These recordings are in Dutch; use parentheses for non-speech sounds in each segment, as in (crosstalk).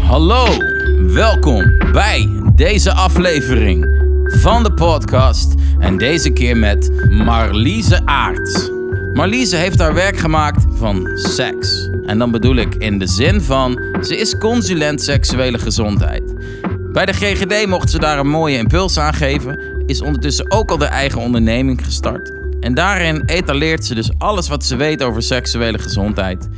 Hallo, welkom bij deze aflevering van de podcast. En deze keer met Marliese Aarts. Marliese heeft haar werk gemaakt van seks. En dan bedoel ik in de zin van, ze is consulent seksuele gezondheid. Bij de GGD mocht ze daar een mooie impuls aan geven, is ondertussen ook al de eigen onderneming gestart. En daarin etaleert ze dus alles wat ze weet over seksuele gezondheid.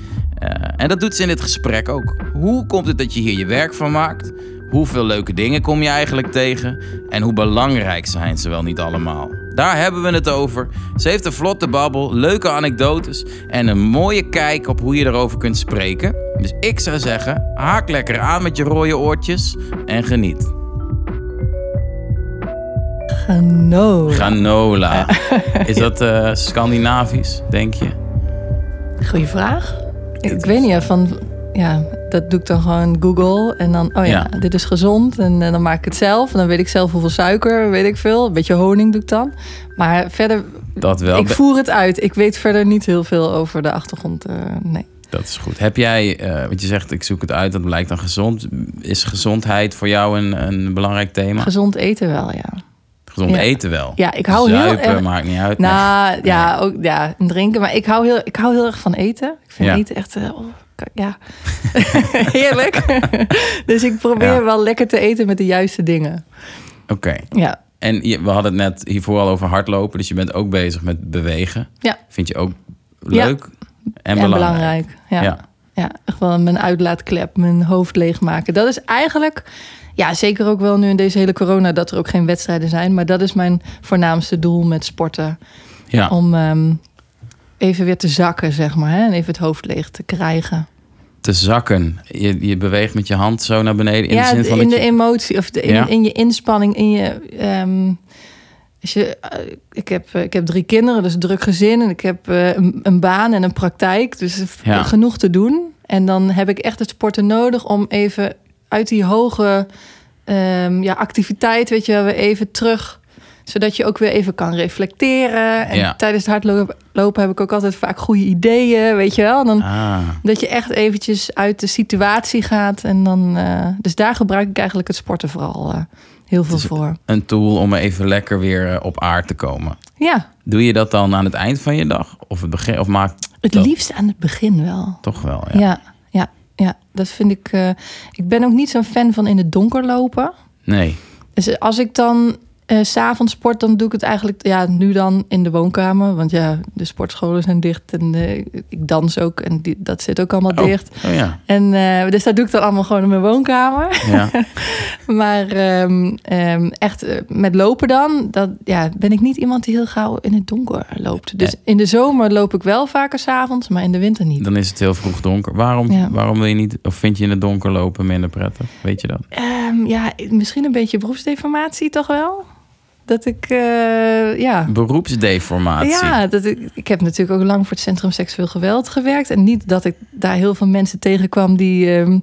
Uh, en dat doet ze in dit gesprek ook. Hoe komt het dat je hier je werk van maakt? Hoeveel leuke dingen kom je eigenlijk tegen? En hoe belangrijk zijn ze wel niet allemaal? Daar hebben we het over. Ze heeft een vlotte babbel, leuke anekdotes en een mooie kijk op hoe je erover kunt spreken. Dus ik zou zeggen, haak lekker aan met je rode oortjes en geniet. Granola. Granola. (laughs) Is dat uh, Scandinavisch, denk je? Goeie vraag. Ik, weet niet, van ja, dat doe ik dan gewoon Google. En dan, oh ja, dit is gezond. En, dan maak ik het zelf. En dan weet ik zelf hoeveel suiker, weet ik veel. Een beetje honing doe ik dan. Maar verder, dat wel. ik voer het uit. Ik weet verder niet heel veel over de achtergrond. Uh, nee. Dat is goed. Heb jij, uh, want je zegt ik zoek het uit, dat blijkt dan gezond. Is gezondheid voor jou een, een belangrijk thema? Gezond eten wel, ja. Gezond ja. eten wel. Ja, ik hou Zuipen, heel erg. maakt niet uit. Nou, nee. ja, ook ja, drinken. Maar ik hou heel, ik hou heel erg van eten. Ik vind ja. eten echt. Uh, oh, ja, (laughs) heerlijk. (laughs) dus ik probeer wel lekker te eten met de juiste dingen. Oké. Okay. Ja. En je, we hadden het net hiervoor al over hardlopen. Dus je bent ook bezig met bewegen. Ja. Vind je ook leuk en, en belangrijk. belangrijk. Ja. ja. ja. echt wel mijn uitlaatklep, mijn hoofd leegmaken. Dat is eigenlijk, ja, zeker ook wel nu in deze hele corona... dat er ook geen wedstrijden zijn. Maar dat is mijn voornaamste doel met sporten. Ja. Om um, even weer te zakken, zeg maar. Hè? En even het hoofd leeg te krijgen te zakken. Je, je beweegt met je hand zo naar beneden. In ja, de zin van in de je... emotie of de, in, ja? in, je inspanning, in je. Um, als je uh, ik, heb, ik heb drie kinderen, dus een druk gezin. En ik heb uh, een, een, baan en een praktijk. Dus ja. genoeg te doen. En dan heb ik echt het sporten nodig om even uit die hoge um, ja, activiteit, weet je, weer even terug zodat je ook weer even kan reflecteren. En ja. tijdens het hardlopen heb ik ook altijd vaak goede ideeën, weet je wel. Dan, ah. Dat je echt eventjes uit de situatie gaat. En dan, uh, dus daar gebruik ik eigenlijk het sporten vooral uh, heel veel voor. Een tool om even lekker weer op aard te komen. Ja. Doe je dat dan aan het eind van je dag? Of het begin? Of maak het dat... liefst aan het begin wel. Toch wel, ja. Ja, ja, dat vind ik... Uh, ik ben ook niet zo'n fan van in het donker lopen. Nee. Dus als ik dan uh, s'avonds sport, dan doe ik het eigenlijk ja, nu dan in de woonkamer. Want ja, de sportscholen zijn dicht en uh, ik dans ook en die, dat zit ook allemaal oh. dicht. Oh, ja. En uh, dus dat doe ik dan allemaal gewoon in mijn woonkamer. Ja. (laughs) maar um, um, echt met lopen dan, dat, ja, ben ik niet iemand die heel gauw in het donker loopt. Dus in de zomer loop ik wel vaker s'avonds, maar in de winter niet. Dan is het heel vroeg donker. Waarom, Ja. waarom wil je niet, of vind je in het donker lopen minder prettig? Weet je dat? Um, ja, misschien een beetje beroepsdeformatie toch wel? Dat ik, uh, ja. Beroepsdeformatie. Ja, dat ik, ik heb natuurlijk ook lang voor het Centrum Seksueel Geweld gewerkt. En niet dat ik daar heel veel mensen tegenkwam die um,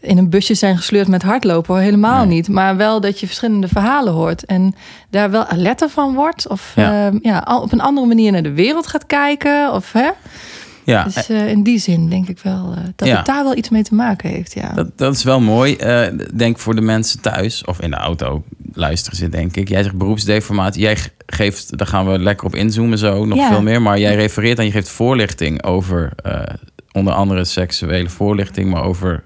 in een busje zijn gesleurd met hardlopen. Helemaal Nee. niet. Maar wel dat je verschillende verhalen hoort. En daar wel alerter van wordt. Of Ja. ja. ja, al- op een andere manier naar de wereld gaat kijken. Of, hè? Ja, Dus uh, in die zin denk ik wel uh, dat Ja. het daar wel iets mee te maken heeft. Ja. dat, dat is wel mooi. Eh, denk voor de mensen thuis of in de auto luisteren ze, denk ik. Jij zegt beroepsdeformatie. Jij ge- geeft, daar gaan we lekker op inzoomen zo, nog Ja. veel meer. Maar jij refereert en je geeft voorlichting over eh, onder andere seksuele voorlichting, maar over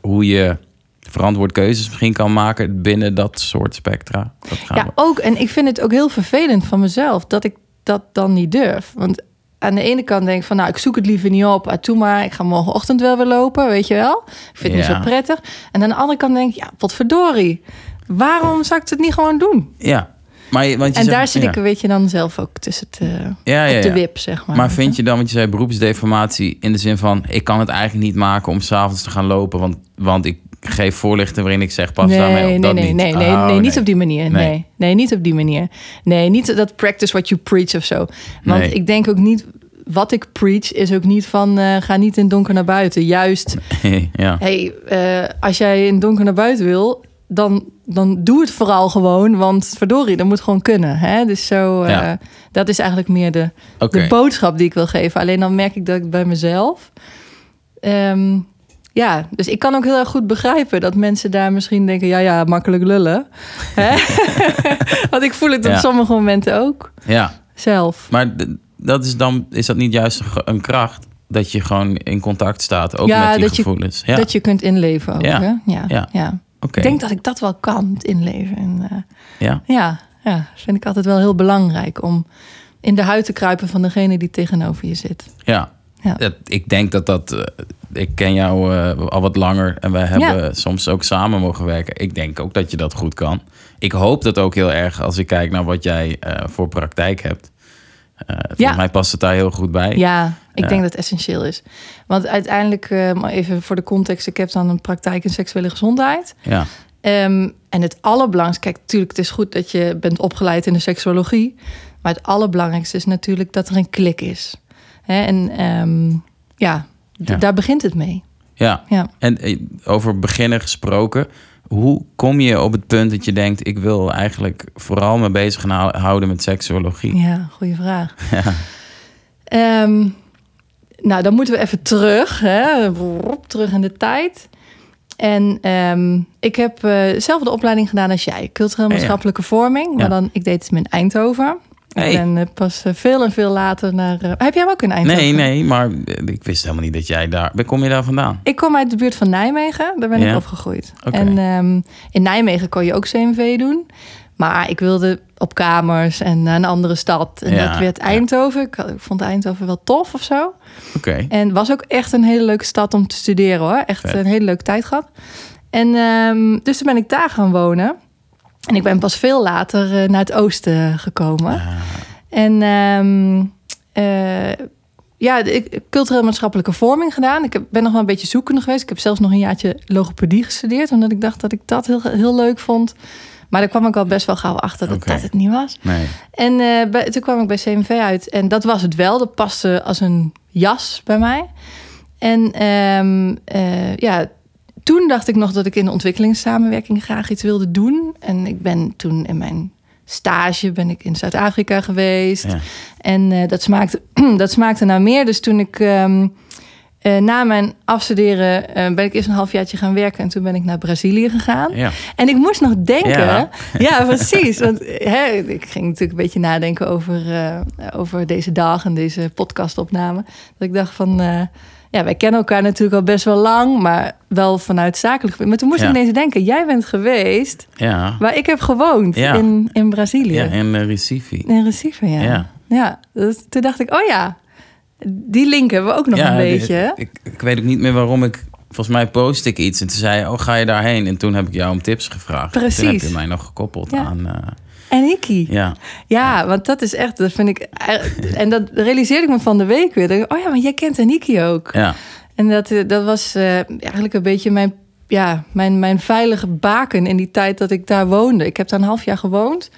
hoe je verantwoord keuzes misschien kan maken binnen dat soort spectra. Dat gaan Ja, we. ook. En ik vind het ook heel vervelend van mezelf dat ik dat dan niet durf. Want aan de ene kant denk ik van, nou, ik zoek het liever niet op. Ah, doe maar, ik ga morgenochtend wel weer lopen, weet je wel. Ik vind het Ja. niet zo prettig. En aan de andere kant denk ik, ja, wat verdorie. Waarom zou ik het niet gewoon doen? Ja, maar je- want je en zegt- daar zit ja. ik een beetje dan zelf ook tussen te, Ja, ja, op de wip, zeg maar. Maar vind je dan, want je zei beroepsdeformatie in de zin van... ik kan het eigenlijk niet maken om s'avonds te gaan lopen... Want, want ik geef voorlichting waarin ik zeg pas nee, daarmee op. nee, dat nee, niet. nee, nee, Oh, nee, niet op die manier. Nee. Nee. nee, niet op die manier. Nee, niet dat practice what you preach of zo. Want Nee. ik denk ook niet, wat ik preach is ook niet van eh, ga niet in donker naar buiten. Juist, (laughs) ja. hey, eh, als jij in donker naar buiten wil, dan, dan doe het vooral gewoon. Want verdorie, dat moet gewoon kunnen. Hè? Dus zo, eh, dat is eigenlijk meer de, de boodschap die ik wil geven. Alleen dan merk ik dat ik bij mezelf... ehm, ja, dus ik kan ook heel erg goed begrijpen dat mensen daar misschien denken: ja, ja, makkelijk lullen. (laughs) (laughs) Want ik voel het op Ja. sommige momenten ook Ja, zelf. maar dat is dan is dat niet juist een kracht dat je gewoon in contact staat, ook Ja, met die dat je- gevoelens. Ja, Dat je kunt inleven ook. Hè? Ja. Ja. Ik denk dat ik dat wel kan, inleven. En, eh, Ja, ja, ja, vind ik altijd wel heel belangrijk om in de huid te kruipen van degene die tegenover je zit. ja. Ja. Dat- ik denk dat dat. eh, ik ken jou eh, al wat langer en we hebben soms ook samen mogen werken. Ik denk ook dat je dat goed kan. Ik hoop dat ook heel erg als ik kijk naar wat jij voor praktijk hebt. Volgens Ja. mij past het daar heel goed bij. Ja, ik denk dat het essentieel is. Want uiteindelijk, maar even voor de context, ik heb dan een praktijk in seksuele gezondheid. Ja, Ehm, en het allerbelangrijkste, kijk, natuurlijk, het is goed dat je bent opgeleid in de seksuologie. Maar het allerbelangrijkste is natuurlijk dat er een klik is. Hè? En ehm, ja, Ja. daar begint het mee. ja. Ja. En eh, over beginnen gesproken. Hoe kom je op het punt dat je denkt: ik wil eigenlijk vooral me bezig gaan houden met seksuologie? Ja, goede vraag. (laughs) Ja. Ehm, nou, dan moeten we even terug, hè? Terug in de tijd. En ehm, ik heb eh, zelf de opleiding gedaan als jij, cultureel ja. maatschappelijke vorming. Maar dan, ik deed het in Eindhoven. Hey. Ik ben eh, pas eh, veel en veel later naar. eh, heb jij hem ook in Eindhoven? Nee, nee, maar ik wist helemaal niet dat jij daar. Waar kom je daar vandaan? Ik kom uit de buurt van Nijmegen. Daar ben Ja. ik opgegroeid. En ehm, in Nijmegen kon je ook CMV doen. Maar ik wilde op kamers en naar een andere stad. En Ja, dat werd. Eindhoven. Ik, vond Eindhoven wel tof of zo. Oké. En was ook echt een hele leuke stad om te studeren hoor. Echt Vet. een hele leuke tijd gehad. En dus dus toen ben ik daar gaan wonen. En ik ben pas veel later eh, naar het oosten gekomen. Ah, En ehm, eh, ja, ik cultureel maatschappelijke vorming gedaan. Ik heb, ben nog wel een beetje zoekende geweest. Ik heb zelfs nog een jaartje logopedie gestudeerd, omdat ik dacht dat ik dat heel, heel leuk vond. Maar daar kwam ik al best wel gauw achter dat dat het niet was. nee. En eh, bij- toen kwam ik bij CMV uit en dat was het wel. Dat paste als een jas bij mij. En ehm, eh, ja, toen dacht ik nog dat ik in de ontwikkelingssamenwerking graag iets wilde doen. En ik ben toen in mijn stage ben ik in Zuid-Afrika geweest. Ja. En eh, dat, smaakte, (clears throat) dat smaakte naar meer. Dus toen ik ehm, eh, na mijn afstuderen eh, ben ik eerst een halfjaartje gaan werken. En toen ben ik naar Brazilië gegaan. Ja. En ik moest nog denken. Ja. Ja, precies. Want hè, ik ging natuurlijk een beetje nadenken over, over deze dag en deze podcastopname. Dat ik dacht van. Ja, wij kennen elkaar natuurlijk al best wel lang, maar wel vanuit zakelijk. Maar toen moest Ja. ik ineens denken: jij bent geweest Ja. waar ik heb gewoond Ja. in, in Brazilië. Ja, en uh, Recife. In Recife, ja. Ja. Ja, dus toen dacht ik: oh ja, die link hebben we ook nog een beetje. Ik, ik weet ook niet meer waarom ik. Volgens mij post ik iets en toen zei je, oh, ga je daarheen? En toen heb ik jou om tips gevraagd. Toen heb Precies. je mij nog gekoppeld Ja. aan... eh, En Ikkie. ja, Ja, want dat is echt, dat vind ik. En dat realiseerde ik me van de week weer. Ik, oh ja, maar jij kent Aniki ook. ja, En dat, eh, dat was eh, eigenlijk een beetje mijn, ja, mijn, mijn veilige baken in die tijd dat ik daar woonde. Ik heb daar een half jaar gewoond.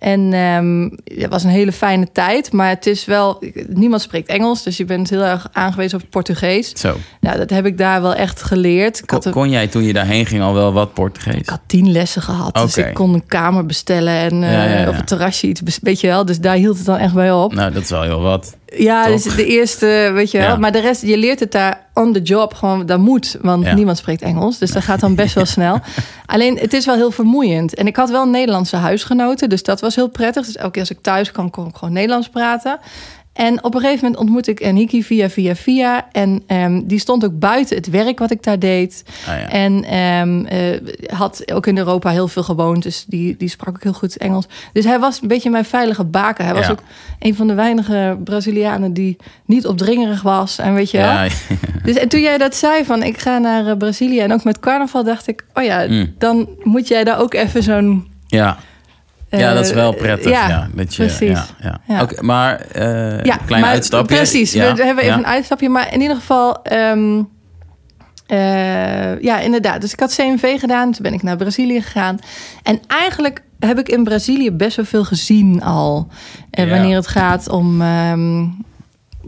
En ehm, het was een hele fijne tijd. Maar het is wel, niemand spreekt Engels. Dus je bent heel erg aangewezen op het Portugees. zo. Nou, dat heb ik daar wel echt geleerd. Ik had, Kon, een- kon jij toen je daarheen ging al wel wat Portugees? ik had tien lessen gehad. Dus ik kon een kamer bestellen en Ja, ja, ja. op het terrasje iets, weet je wel. Dus daar hield het dan echt bij op. Nou, dat is wel heel wat. Ja, dus de eerste, weet je wel. Ja. Maar de rest, je leert het daar on the job gewoon. Dat moet, want Ja. niemand spreekt Engels. Dus dat gaat dan best wel snel. (laughs) Alleen, het is wel heel vermoeiend. En ik had wel Nederlandse huisgenoten, dus dat was heel prettig. Dus elke keer als ik thuis kwam, kon ik gewoon Nederlands praten. En op een gegeven moment ontmoette ik Eniki via, via, via. En ehm, die stond ook buiten het werk wat ik daar deed. Ah, ja. En ehm, eh, had ook in Europa heel veel gewoond. Dus die, die sprak ook heel goed Engels. Dus hij was een beetje mijn veilige baken. Hij was ook een van de weinige Brazilianen die niet opdringerig was. En weet je wel. ja, (laughs) Dus en toen jij dat zei van ik ga naar eh, Brazilië. En ook met carnaval dacht ik, oh ja, Mm. dan moet jij daar ook even zo'n... ja. Ja, eh, dat is wel prettig. Ja, ja, dat je, precies. Ja, ja. Maar eh Ja, klein maar uitstapje. Precies, we hebben even een uitstapje. Maar in ieder geval, ehm, eh, ja, inderdaad. Dus ik had CMV gedaan, toen ben ik naar Brazilië gegaan. En eigenlijk heb ik in Brazilië best wel veel gezien al. En wanneer het gaat om. ehm,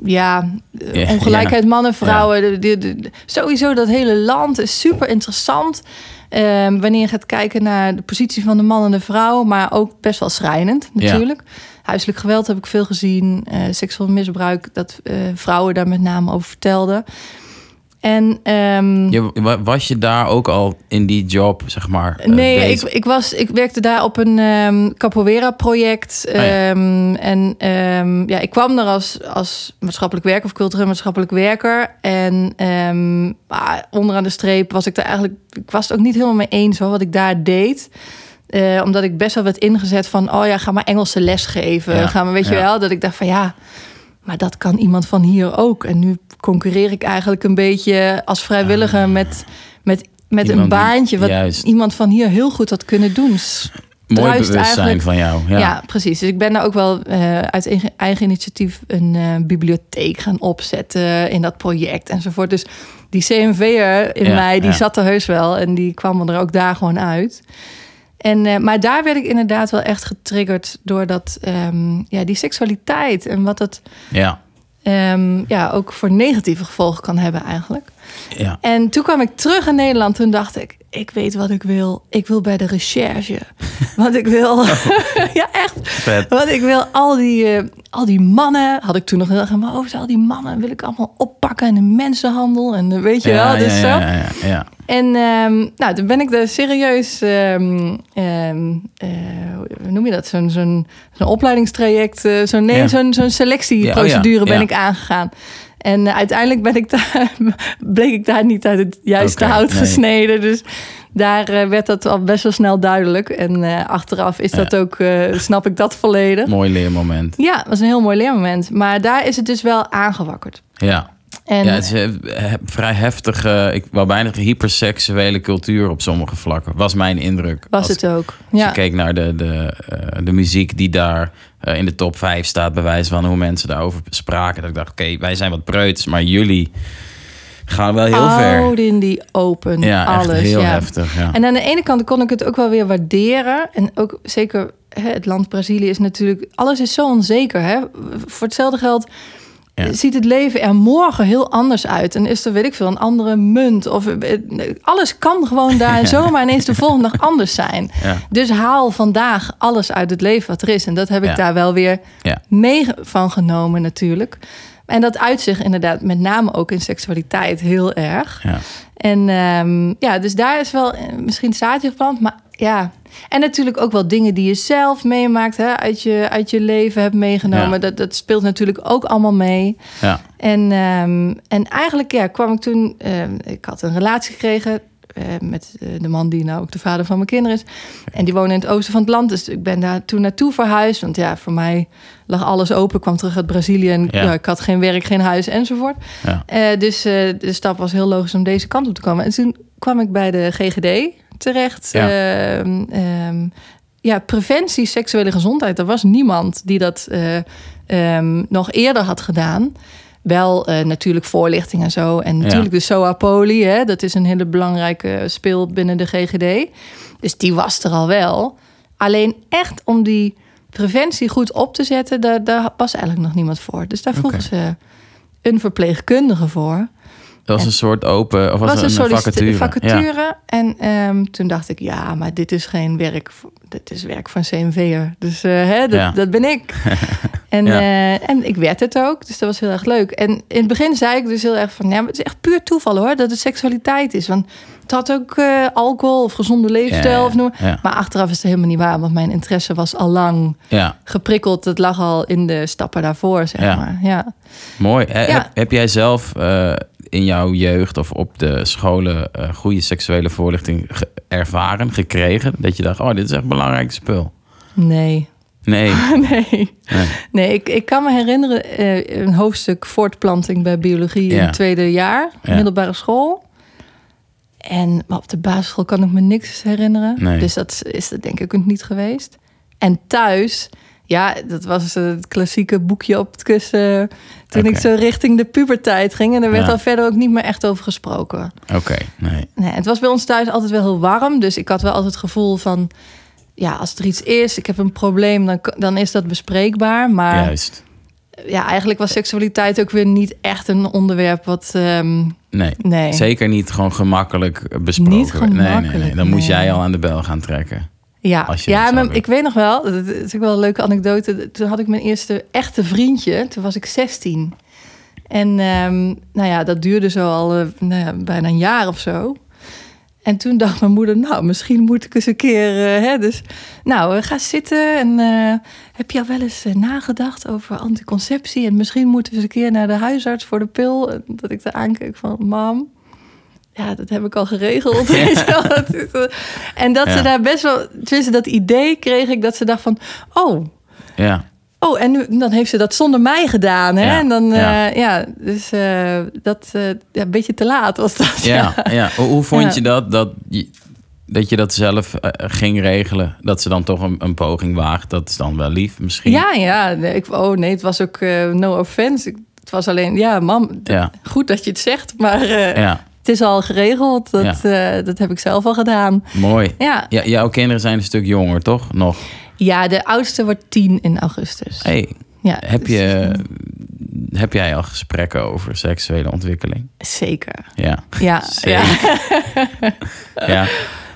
ja, eh, Ja, ongelijkheid mannen, vrouwen. De, de, de- sowieso dat hele land is super interessant. Ehm, wanneer je gaat kijken naar de positie van de man en de vrouw, maar ook best wel schrijnend natuurlijk. Huiselijk geweld heb ik veel gezien, eh seksueel misbruik, dat eh, vrouwen daar met name over vertelden. En ehm, Je, wa- was je daar ook al in die job, zeg maar? eh, Nee, ik, ik, was, ik werkte daar op een ehm capoeira-project. Ah, ja. Ehm, en ehm, ja, ik kwam er als, als maatschappelijk werker of cultureel maatschappelijk werker. En ehm, maar onderaan de streep was ik daar eigenlijk... Ik was het ook niet helemaal mee eens hoor, wat ik daar deed. Eh, omdat ik best wel werd ingezet van... oh ja, ga maar Engelse les geven. Ja, Ga maar, weet je wel, dat ik dacht van ja... maar dat kan iemand van hier ook. En nu concurreer ik eigenlijk een beetje als vrijwilliger... met, met, met een Ah. Iemand baantje... wat juist. iemand van hier heel goed had kunnen doen. Mooi bewustzijn van jou. Ja. Ja. precies. Dus ik ben daar ook wel eh, uit eigen, initiatief een eh, bibliotheek gaan opzetten in dat project enzovoort. Dus die CMV'er in Ja, mij, die ja. zat er heus wel en die kwam er ook daar gewoon uit. En, eh, maar daar werd ik inderdaad wel echt getriggerd door dat, ehm, ja, die seksualiteit en wat dat Ja. Ehm, ja, ook voor negatieve gevolgen kan hebben eigenlijk. ja. En toen kwam ik terug in Nederland. Toen dacht ik, ik weet wat ik wil. Ik wil bij de recherche. (laughs) Want ik wil... (laughs) ja, echt. Vet. Want ik wil al die, eh, al die mannen... Had ik toen nog heel erg in mijn hoofd. Al die mannen wil ik allemaal oppakken. En de mensenhandel. En de, weet je ja, wel. Dus ja, zo. En ehm, nou, toen ben ik daar serieus... ehm, ehm, eh, hoe noem je dat? Zo'n zo'n zo'n opleidingstraject. eh, zo'n nee, Ja. zo'n zo'n selectieprocedure Ja, oh ja, ben ik aangegaan. En eh, uiteindelijk ben ik daar, (laughs) bleek ik daar niet uit het juiste hout nee. gesneden. Dus daar werd dat al best wel snel duidelijk. En achteraf is dat ook, snap ik dat volledig. Mooi leermoment. Ja, dat was een heel mooi leermoment. Maar daar is het dus wel aangewakkerd. Ja. En, ja, het is een eh, vrij heftige, ik wou bijna hyperseksuele cultuur op sommige vlakken. Was mijn indruk. was Als- het ook. Als Ja. je keek naar de, de, eh, de muziek die daar eh, in de top 5 staat, bij wijze van hoe mensen daarover spraken. Dat ik dacht, oké, wij zijn wat preuts, maar jullie gaan wel heel ver. Oud in die open, Ja, alles. echt heel ja. heftig. Ja. En aan de ene kant kon ik het ook wel weer waarderen. En ook zeker hè, het land Brazilië is natuurlijk... Alles is zo onzeker. Hè? Voor hetzelfde geld Ja. ziet het leven er morgen heel anders uit. En is er, weet ik veel, een andere munt. Of, eh, alles kan gewoon daar (laughs) zomaar ineens de volgende dag anders zijn. Ja. Dus haal vandaag alles uit het leven wat er is. En dat heb ik Ja. daar wel weer mee van genomen natuurlijk. En dat uit zich inderdaad met name ook in seksualiteit heel erg. Ja. En ehm, ja, dus daar is wel eh, misschien zaadje geplant. Maar ja, en natuurlijk ook wel dingen die je zelf meemaakt, hè, uit, je, uit je leven hebt meegenomen. Ja. Dat, dat speelt natuurlijk ook allemaal mee. Ja. En, ehm, en eigenlijk ja, kwam ik toen, ehm, ik had een relatie gekregen met eh, de man die nou ook de vader van mijn kinderen is. En die woonde in het oosten van het land. Dus ik ben daar toen naartoe verhuisd. Want ja, voor mij lag alles open. Ik kwam terug uit Brazilië en Ja. ja. ik had geen werk, geen huis enzovoort. Ja. Eh, dus eh, de stap was heel logisch om deze kant op te komen. En toen kwam ik bij de GGD terecht. Ja. Ehm, ehm, ja, preventie seksuele gezondheid. Er was niemand die dat eh, ehm, nog eerder had gedaan. Wel eh, natuurlijk voorlichting en zo. En natuurlijk de SOA Poli. Hè, dat is een hele belangrijke speel binnen de GGD. Dus die was er al wel. Alleen echt om die preventie goed op te zetten... daar, daar was eigenlijk nog niemand voor. Dus daar vroegen ze een verpleegkundige voor. Dat was een soort open, of was, was een vacature? Ja. vacature. En ehm, toen dacht ik, ja, maar dit is geen werk. Dit is werk van CMV'er. Dus eh, hè, dat, Ja. dat ben ik. (laughs) en, Ja. eh, en ik werd het ook. Dus dat was heel erg leuk. En in het begin zei ik dus heel erg van... Ja, maar het is echt puur toeval hoor, dat het seksualiteit is. Want het had ook eh, alcohol of gezonde leefstijl. Ja, Of noem. ja. Maar achteraf is het helemaal niet waar. Want mijn interesse was al lang ja, geprikkeld. Het lag al in de stappen daarvoor, zeg maar. Ja. mooi. Heb, heb jij zelf in jouw jeugd of op de scholen goede seksuele voorlichting ge- ervaren, gekregen? Dat je dacht, oh, dit is echt een belangrijk spul. Nee. Nee. (laughs) nee. nee. Nee, ik, ik kan me herinneren eh, een hoofdstuk voortplanting bij biologie in het tweede jaar, Ja. middelbare school. En op de basisschool kan ik me niks herinneren. Nee. Dus dat is dat denk ik niet geweest. En thuis, ja, dat was het klassieke boekje op het kussen. Toen ik zo richting de puberteit ging. En er werd Ja. al verder ook niet meer echt over gesproken. Oké, nee. Nee, het was bij ons thuis altijd wel heel warm. Dus ik had wel altijd het gevoel van... Ja, als er iets is, ik heb een probleem, dan, dan is dat bespreekbaar. Maar Juist. ja, eigenlijk was seksualiteit ook weer niet echt een onderwerp wat. ehm, Nee. nee. Zeker niet gewoon gemakkelijk besproken. Niet werd. Nee, nee, nee. gemakkelijk, Dan moest jij al aan de bel gaan trekken. Ja, ja maar ik weet nog wel, dat is ook wel een leuke anekdote. Toen had ik mijn eerste echte vriendje, toen was ik 16. En ehm, nou ja, dat duurde zo al eh, nou ja, bijna een jaar of zo. En toen dacht mijn moeder, nou, misschien moet ik eens een keer... eh, hè, dus, nou, eh, ga zitten en eh, heb je al wel eens nagedacht over anticonceptie? En misschien moeten we eens een keer naar de huisarts voor de pil. En dat ik daar aankeek van, mam, ja, dat heb ik al geregeld. (laughs) en dat Ja. ze daar best wel, tenminste dat idee kreeg ik, dat ze dacht van, oh... Ja, Oh, en nu, dan heeft ze dat zonder mij gedaan, hè? Ja, En dan, ja. ja, ja dus eh, dat, eh, ja, een beetje te laat was dat. ja, ja. Hoe, hoe vond je dat, dat je, dat je dat zelf eh, ging regelen? Dat ze dan toch een, een poging waagt? Dat is dan wel lief misschien? Ja, ja. Nee, ik, oh nee, het was ook eh, no offense. Ik, het was alleen, ja, mam, goed dat je het zegt, maar eh, het is al geregeld. Dat, eh, dat heb ik zelf al gedaan. mooi. Ja. Ja, jouw kinderen zijn een stuk jonger, toch? Nog. Ja, de oudste wordt tien in augustus. Hey, Ja, heb, dus, je, heb jij al gesprekken over seksuele ontwikkeling? Zeker. Ja, Ja, (laughs) ja. ja,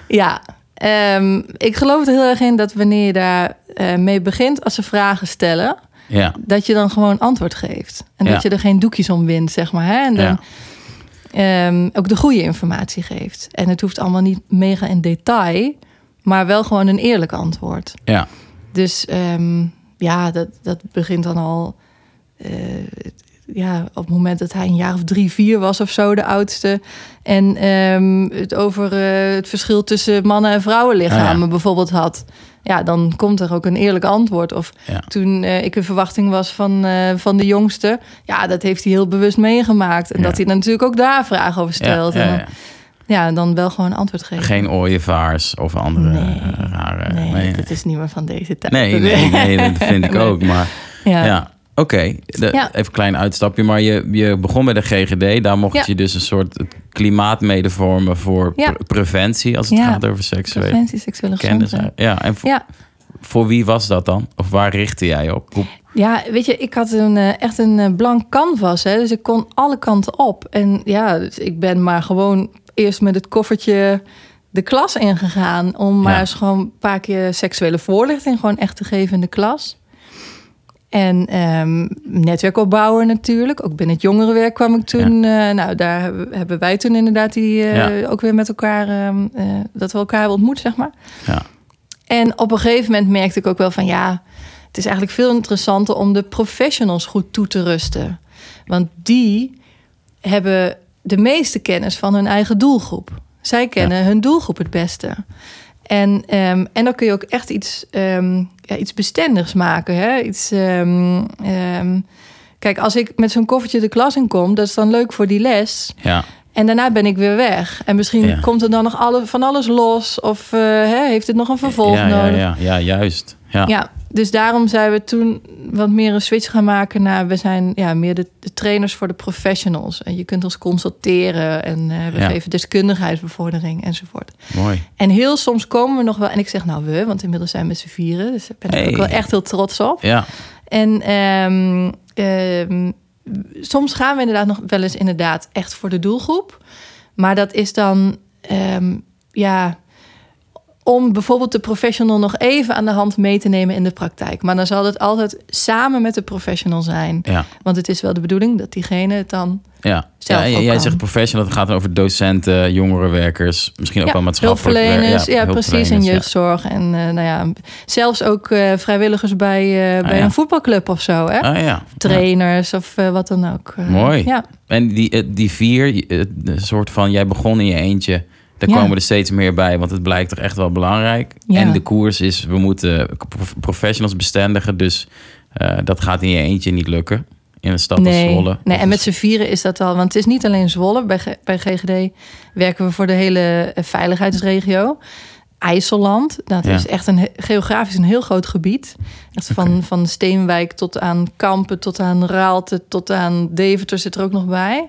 Ja, ehm, ik geloof er heel erg in dat wanneer je daar eh, mee begint, als ze vragen stellen, ja, dat je dan gewoon antwoord geeft. En Ja. dat je er geen doekjes om wint, zeg maar. Hè? En dan Ja. ehm, ook de goede informatie geeft. En het hoeft allemaal niet mega in detail, maar wel gewoon een eerlijk antwoord. ja, Dus ehm, ja, dat, dat begint dan al. eh, ja, op het moment dat hij een jaar of drie, vier was of zo, de oudste. En ehm, het over eh, het verschil tussen mannen- en vrouwenlichamen Ah, ja. bijvoorbeeld had. Ja, dan komt er ook een eerlijk antwoord. Of Ja. toen eh, ik een verwachting was van, van de jongste. Ja, dat heeft hij heel bewust meegemaakt. En Ja. dat hij dan natuurlijk ook daar vragen over stelt. ja, en dan, ja, dan wel gewoon antwoord geven. Geen ooievaars of andere Nee. eh, rare... nee, dat is niet meer van deze tijd. nee, nee, nee, (laughs) dat vind ik ook. Maar Ja. ja, oké. Ja. Even een klein uitstapje. Maar je, je begon bij de GGD. Daar mocht Ja. je dus een soort klimaat mede vormen voor pre- preventie... als het gaat over seksuele Preventie, seksuele kennis. gezondheid. Ja, en voor, voor wie was dat dan? Of waar richtte jij op? Hoe- ja, weet je, ik had een, eh, echt een eh, blank canvas. Hè, dus ik kon alle kanten op. En ja, dus ik ben maar gewoon eerst met het koffertje de klas ingegaan. Om maar eens gewoon een paar keer seksuele voorlichting gewoon echt te geven in de klas. En ehm, netwerk opbouwen natuurlijk. Ook binnen het jongerenwerk kwam ik toen. eh, nou, daar hebben, wij toen inderdaad die eh, Ja. ook weer met elkaar... ehm, eh, dat we elkaar hebben ontmoet, zeg maar. Ja, En op een gegeven moment merkte ik ook wel van ja, het is eigenlijk veel interessanter om de professionals goed toe te rusten. Want die hebben de meeste kennis van hun eigen doelgroep. Zij kennen hun doelgroep het beste. En, ehm, en dan kun je ook echt iets, ehm, ja, iets bestendigs maken. Hè? Iets, ehm, kijk, als ik met zo'n koffertje de klas in kom, dat is dan leuk voor die les. ja, En daarna ben ik weer weg. En misschien Ja. komt er dan nog alle, van alles los. Of eh, hè, heeft het nog een vervolg ja, ja, nodig. ja, ja, juist. Ja, Ja, dus daarom zijn we toen wat meer een switch gaan maken naar... we zijn ja, meer de, de trainers voor de professionals. En je kunt ons consulteren en eh, we Ja. geven deskundigheidsbevordering enzovoort. mooi. En heel soms komen we nog wel... en ik zeg nou we, want inmiddels zijn we met z'n vieren... dus daar ben ik Hey. ook wel echt heel trots op. Ja, En ehm, ehm, soms gaan we inderdaad nog wel eens inderdaad echt voor de doelgroep. Maar dat is dan ehm, ja om bijvoorbeeld de professional nog even aan de hand mee te nemen in de praktijk. Maar dan zal het altijd samen met de professional zijn. ja. Want het is wel de bedoeling dat diegene het dan Ja, Zelf ja jij kan. zegt professional, het gaat dan over docenten, jongerenwerkers, misschien ook wel maatschappelijk hulpverleners, werk- ja, precies, en ja. jeugdzorg. En eh, nou ja, zelfs ook eh, vrijwilligers bij, eh, bij Ah, ja. een voetbalclub of zo. Hè? Ah, ja. Trainers of wat dan ook. Mooi. Ja. En die, die vier, een soort van, jij begon in je eentje. Daar Ja. komen er steeds meer bij, want het blijkt toch echt wel belangrijk. Ja. En de koers is, we moeten prof- professionals bestendigen. Dus eh, dat gaat in je eentje niet lukken. In een stad als Nee, Zwolle. nee, en met als- z'n vieren is dat al. Want het is niet alleen Zwolle. Bij, G- bij GGD werken we voor de hele eh, veiligheidsregio. IJsseland, dat Ja. is echt een geografisch een heel groot gebied. Echt van, van Steenwijk tot aan Kampen, tot aan Raalte, tot aan Deventer zit er ook nog bij.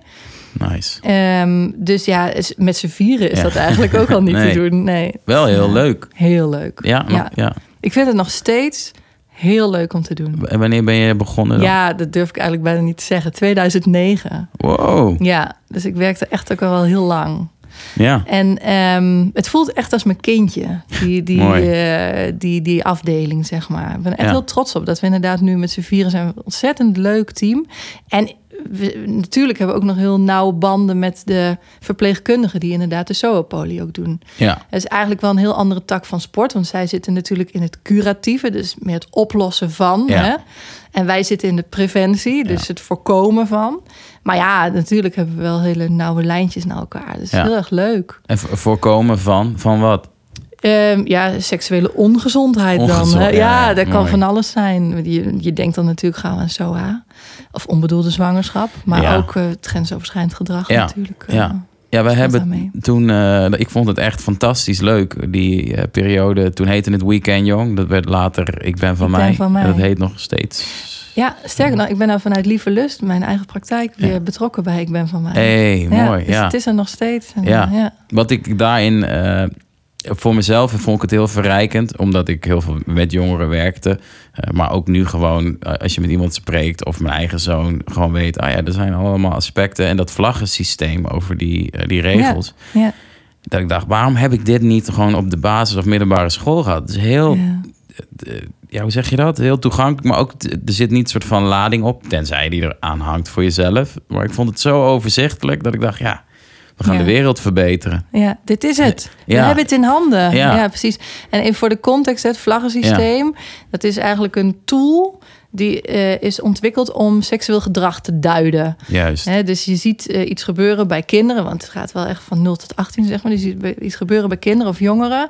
Nice. Ehm, dus ja, met z'n vieren is Ja. dat eigenlijk ook al niet (laughs) Nee. te doen. Nee, Wel heel Ja. leuk. heel leuk. Ja, Ja. ja. Ik vind het nog steeds heel leuk om te doen. En wanneer ben je begonnen dan? Ja, dat durf ik eigenlijk bijna niet te zeggen. 2009. Wow. Ja, dus ik werkte echt ook al wel heel lang. Ja. En ehm, het voelt echt als mijn kindje, die, (laughs) die, eh, die, die afdeling, zeg maar. Ik ben er echt Ja. heel trots op dat we inderdaad nu met z'n vieren zijn. Een ontzettend leuk team. En we- natuurlijk hebben we ook nog heel nauwe banden met de verpleegkundigen die inderdaad de zoopolie ook doen. Ja, Het is eigenlijk wel een heel andere tak van sport, want zij zitten natuurlijk in het curatieve, dus meer het oplossen van. Ja. Hè? En wij zitten in de preventie, dus Ja. het voorkomen van. Maar ja, natuurlijk hebben we wel hele nauwe lijntjes naar elkaar. Dus Ja. heel erg leuk. en vo- voorkomen van, van wat? Ehm, ja, seksuele ongezondheid dan. Ongezond, ja, Ja, ja, dat kan van alles zijn. Je, je denkt dan natuurlijk gauw aan SOA. Of onbedoelde zwangerschap. Maar Ja. ook eh, het grensoverschrijdend gedrag Ja, natuurlijk. eh, ja. Ja, we speelt hebben toen, eh, ik vond het echt fantastisch leuk, die periode. Toen heette het Weekend Jong. Dat werd later Ik Ben Van, Ik Ben mij. Van Mij. En dat heet nog steeds. Ja, sterker nog, ik ben nou vanuit Lieve Lust, mijn eigen praktijk, weer Ja. betrokken bij Ik Ben Van Mij. hey, Ja, mooi. dus Ja. het is er nog steeds. En, Ja. ja. Wat ik daarin voor mezelf vond ik het heel verrijkend, omdat ik heel veel met jongeren werkte. Eh, maar ook nu gewoon, eh, als je met iemand spreekt of mijn eigen zoon, gewoon weet, ah ja, er zijn allemaal aspecten. En dat vlaggensysteem over die, eh, die regels. Ja. Dat ik dacht, waarom heb ik dit niet gewoon op de basis of middelbare school gehad? Het is heel, Ja. ja, hoe zeg je dat? Heel toegankelijk, maar ook er zit niet een soort van lading op, tenzij die er aan hangt voor jezelf. Maar ik vond het zo overzichtelijk dat ik dacht, ja, we gaan Ja. de wereld verbeteren. Ja, dit is het. We Ja. hebben het in handen. Ja. Ja, precies. En even voor de context, het vlaggensysteem, dat is eigenlijk een tool die eh, is ontwikkeld om seksueel gedrag te duiden. Juist. Dus je ziet eh, iets gebeuren bij kinderen, want het gaat wel echt van 0 tot 18, zeg maar. Dus je ziet iets gebeuren bij kinderen of jongeren.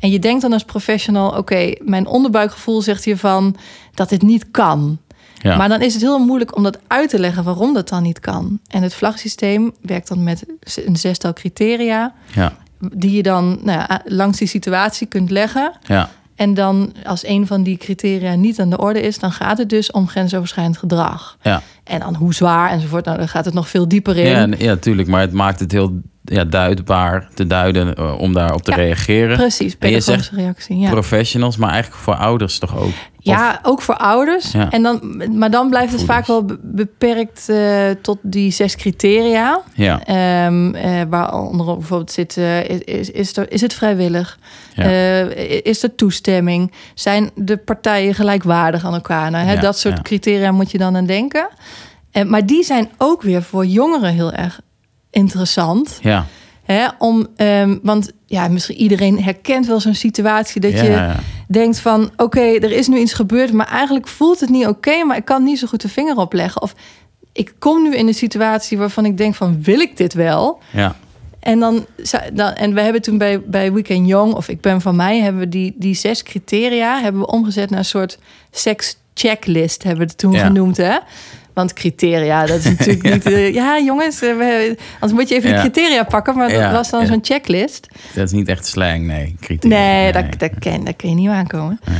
En je denkt dan als professional, oké, mijn onderbuikgevoel zegt hiervan dat dit niet kan. Ja. Maar dan is het heel moeilijk om dat uit te leggen waarom dat dan niet kan. En het vlagsysteem werkt dan met een zestal criteria ja, die je dan nou ja, langs die situatie kunt leggen. ja, En dan als een van die criteria niet aan de orde is, dan gaat het dus om grensoverschrijdend gedrag. ja. En dan hoe zwaar enzovoort. Nou, dan gaat het nog veel dieper in. Ja, ja, tuurlijk. Maar het maakt het heel ja, duidbaar te duiden eh, om daarop te Ja, reageren. Precies, En pedagogische reactie. Ja. Professionals, maar eigenlijk voor ouders toch ook? ja, ook voor ouders. Ja. En dan, maar dan blijft het vaak wel beperkt eh, tot die zes criteria. Ja, Ehm eh, waaronder bijvoorbeeld zit, is, is, is, er, is het vrijwillig? Is er toestemming? Zijn de partijen gelijkwaardig aan elkaar? Nou, hè, dat soort criteria moet je dan aan denken. Eh, maar die zijn ook weer voor jongeren heel erg interessant. ja, Hè, om, ehm, want ja, misschien iedereen herkent wel zo'n situatie dat ja, je ja. denkt van... oké, er is nu iets gebeurd, maar eigenlijk voelt het niet oké... maar ik kan niet zo goed de vinger op leggen. Of ik kom nu in een situatie waarvan ik denk van... wil ik dit wel? ja. En, dan, dan, en we hebben toen bij, bij Weekend Young, of ik ben van mij, hebben we die, die zes criteria hebben we omgezet naar een soort seks checklist, hebben we het toen Ja. genoemd, hè? Want criteria, dat is (laughs) natuurlijk Ja. niet. eh, ja, jongens, eh, we, anders moet je even Ja. de criteria pakken, maar dat was dan zo'n checklist. Dat is niet echt slang, nee. Criteria. Nee, Dat, dat, ken, dat kun je niet aankomen. Nee.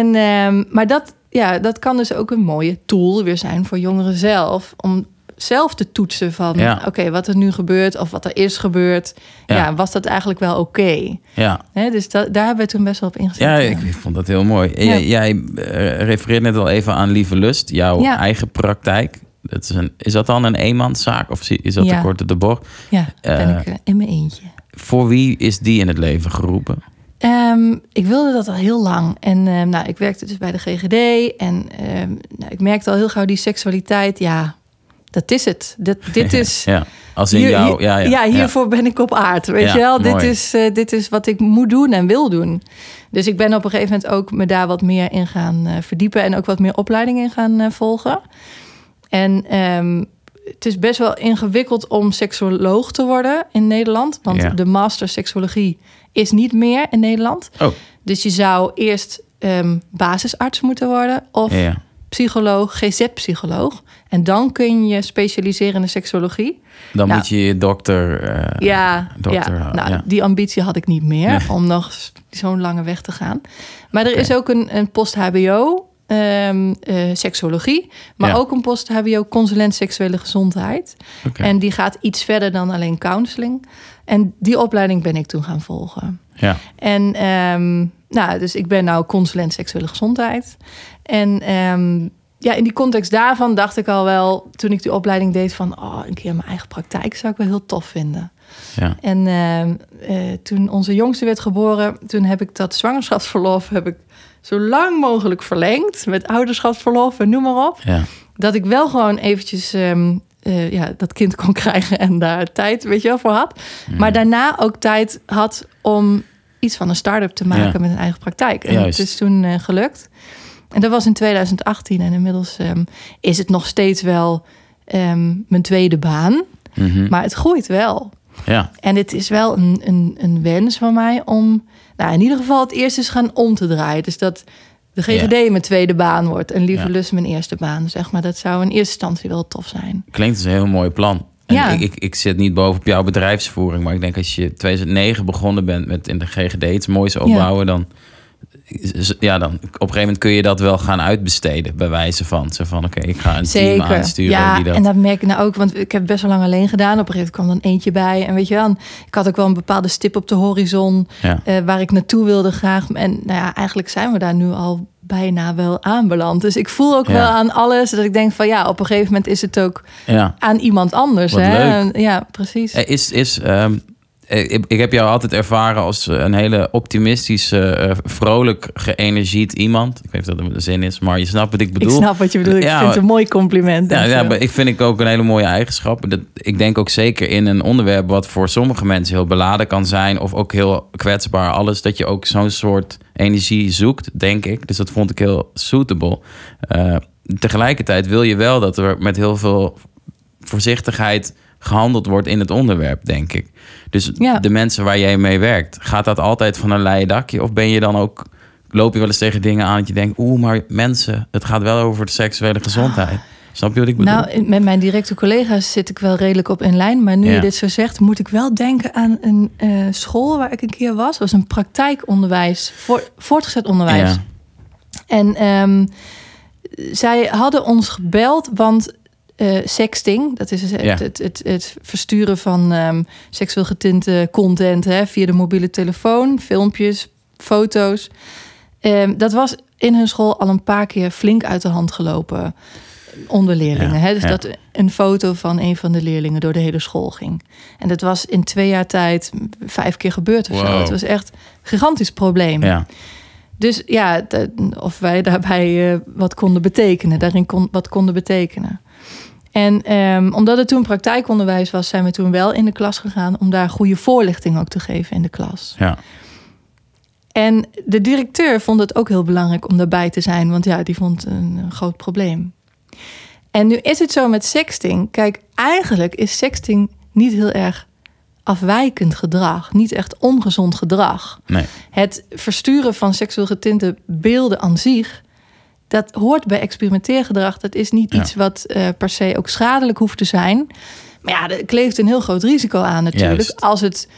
En, ehm, maar dat, ja, dat kan dus ook een mooie tool weer zijn voor jongeren zelf. Om zelf te toetsen van, Ja. oké, wat er nu gebeurt of wat er is gebeurd. Ja. Ja, was dat eigenlijk wel oké? Ja, Hè, Dus dat, daar hebben we toen best wel op ingezet. ja ik, vond dat heel mooi. Ja. Jij, jij eh, refereert net al even aan Lieve Lust, jouw eigen praktijk. Dat is, een, is dat dan een eenmanszaak of is dat te kort op de bocht? Ja, ben Eh, ik in mijn eentje. Voor wie is die in het leven geroepen? Ehm, ik wilde dat al heel lang. En ehm, nou, ik werkte dus bij de GGD. En ehm, nou, ik merkte al heel gauw die seksualiteit. Ja, dat is het. Dit, dit (laughs) is... Ja, als in Hier- jou. hier- Ja, ja, ja. hiervoor ben ik op aard. Weet je wel, dit is, eh, dit is wat ik moet doen en wil doen. Dus ik ben op een gegeven moment ook me daar wat meer in gaan eh, verdiepen en ook wat meer opleiding in gaan eh, volgen. En ehm, het is best wel ingewikkeld om seksoloog te worden in Nederland, want de master seksologie is niet meer in Nederland. Oh, Dus je zou eerst ehm, basisarts moeten worden of. Psycholoog, GZ-psycholoog. En dan kun je specialiseren in de seksologie. Dan Nou. moet je je dokter... eh, Ja, dokter, ja. Nou, ja. die ambitie had ik niet meer Nee. om nog zo'n lange weg te gaan. Maar er is ook een, een post-HBO. ehm, eh, seksologie, maar Ja. ook een post-HBO consulent seksuele gezondheid. En die gaat iets verder dan alleen counseling. En die opleiding ben ik toen gaan volgen. Ja, En ehm, nou, dus ik ben nou consulent seksuele gezondheid. En ehm, ja, in die context daarvan dacht ik al wel, toen ik die opleiding deed, van oh, een keer mijn eigen praktijk zou ik wel heel tof vinden. ja. En ehm, eh, toen onze jongste werd geboren, toen heb ik dat zwangerschapsverlof heb ik zo lang mogelijk verlengd met ouderschapsverlof en noem maar op. Ja. Dat ik wel gewoon eventjes ehm, eh, ja, dat kind kon (laughs) krijgen en daar tijd weet je wel, voor had. Mm. Maar daarna ook tijd had om iets van een start-up te maken Ja. met een eigen praktijk. En Juist. het is toen eh, gelukt. En dat was in 2018 en inmiddels ehm, is het nog steeds wel ehm, mijn tweede baan. Mhm. Maar het groeit wel. ja. En het is wel een, een, een wens van mij om, nou in ieder geval het eerst eens gaan om te draaien. Dus dat de GGD mijn tweede baan wordt en Lieve Ja. Lust mijn eerste baan. Zeg maar, dat zou in eerste instantie wel tof zijn. Klinkt als een heel mooi plan. En Ja. ik, ik, ik zit niet bovenop jouw bedrijfsvoering, maar ik denk als je 2009 begonnen bent met in de GGD iets moois opbouwen, dan, ja, dan op een gegeven moment kun je dat wel gaan uitbesteden, bij wijze van. Zo van, oké, ik ga een team Zeker. aansturen Ja, die dat... en dat merk ik nou ook, want ik heb best wel lang alleen gedaan. Op een gegeven moment kwam dan eentje bij. En weet je wel, ik had ook wel een bepaalde stip op de horizon Ja. eh, waar ik naartoe wilde graag. En nou ja, eigenlijk zijn we daar nu al bijna wel aanbeland. Dus ik voel ook Ja. wel aan alles dat ik denk van ja, op een gegeven moment is het ook ja. aan iemand anders. Wat hè? leuk. Ja, precies. Er Is, is, ehm, eh, ik, ik heb jou altijd ervaren als eh, een hele optimistische, eh, vrolijk, geënergied iemand. Ik weet niet of dat een zin is, maar je snapt wat ik bedoel. ik snap wat je bedoelt. Ik Ja, vind het een mooi compliment. Ja, ja, maar ik vind ik ook een hele mooie eigenschap. Dat, ik denk ook zeker in een onderwerp wat voor sommige mensen heel beladen kan zijn, of ook heel kwetsbaar, alles, dat je ook zo'n soort energie zoekt, denk ik. Dus dat vond ik heel suitable. Eh, tegelijkertijd wil je wel dat er met heel veel voorzichtigheid gehandeld wordt in het onderwerp, denk ik. Dus Ja. de mensen waar jij mee werkt, gaat dat altijd van een leien dakje? Of ben je dan ook, loop je wel eens tegen dingen aan dat je denkt, oeh, maar mensen, het gaat wel over de seksuele gezondheid. Snap je wat ik bedoel? Nou, met mijn directe collega's zit ik wel redelijk op in lijn. Maar nu Ja. je dit zo zegt, moet ik wel denken aan een eh, school waar ik een keer was. Dat was een praktijkonderwijs, voor, voortgezet onderwijs. Ja. En ehm, zij hadden ons gebeld, want eh, sexting, dat is het, Ja. het, het, het versturen van ehm, seksueel getinte content hè, via de mobiele telefoon, filmpjes, foto's. Ehm, dat was in hun school al een paar keer flink uit de hand gelopen onder leerlingen. Ja, hè? Dus ja. dat een foto van een van de leerlingen door de hele school ging. En dat was in twee jaar tijd vijf keer gebeurd of zo. Het was echt een gigantisch probleem. Ja, Dus ja, of wij daarbij eh, wat konden betekenen, daarin kon, wat konden betekenen. En ehm, omdat het toen praktijkonderwijs was, zijn we toen wel in de klas gegaan om daar goede voorlichting ook te geven in de klas. ja, En de directeur vond het ook heel belangrijk om daarbij te zijn, want ja, die vond een, een groot probleem. En nu is het zo met sexting. Kijk, eigenlijk is sexting niet heel erg afwijkend gedrag, niet echt ongezond gedrag. nee. Het versturen van seksueel getinte beelden aan zich, dat hoort bij experimenteergedrag. Dat is niet Ja. iets wat eh, per se ook schadelijk hoeft te zijn. Maar ja, er kleeft een heel groot risico aan natuurlijk. Juist. Als het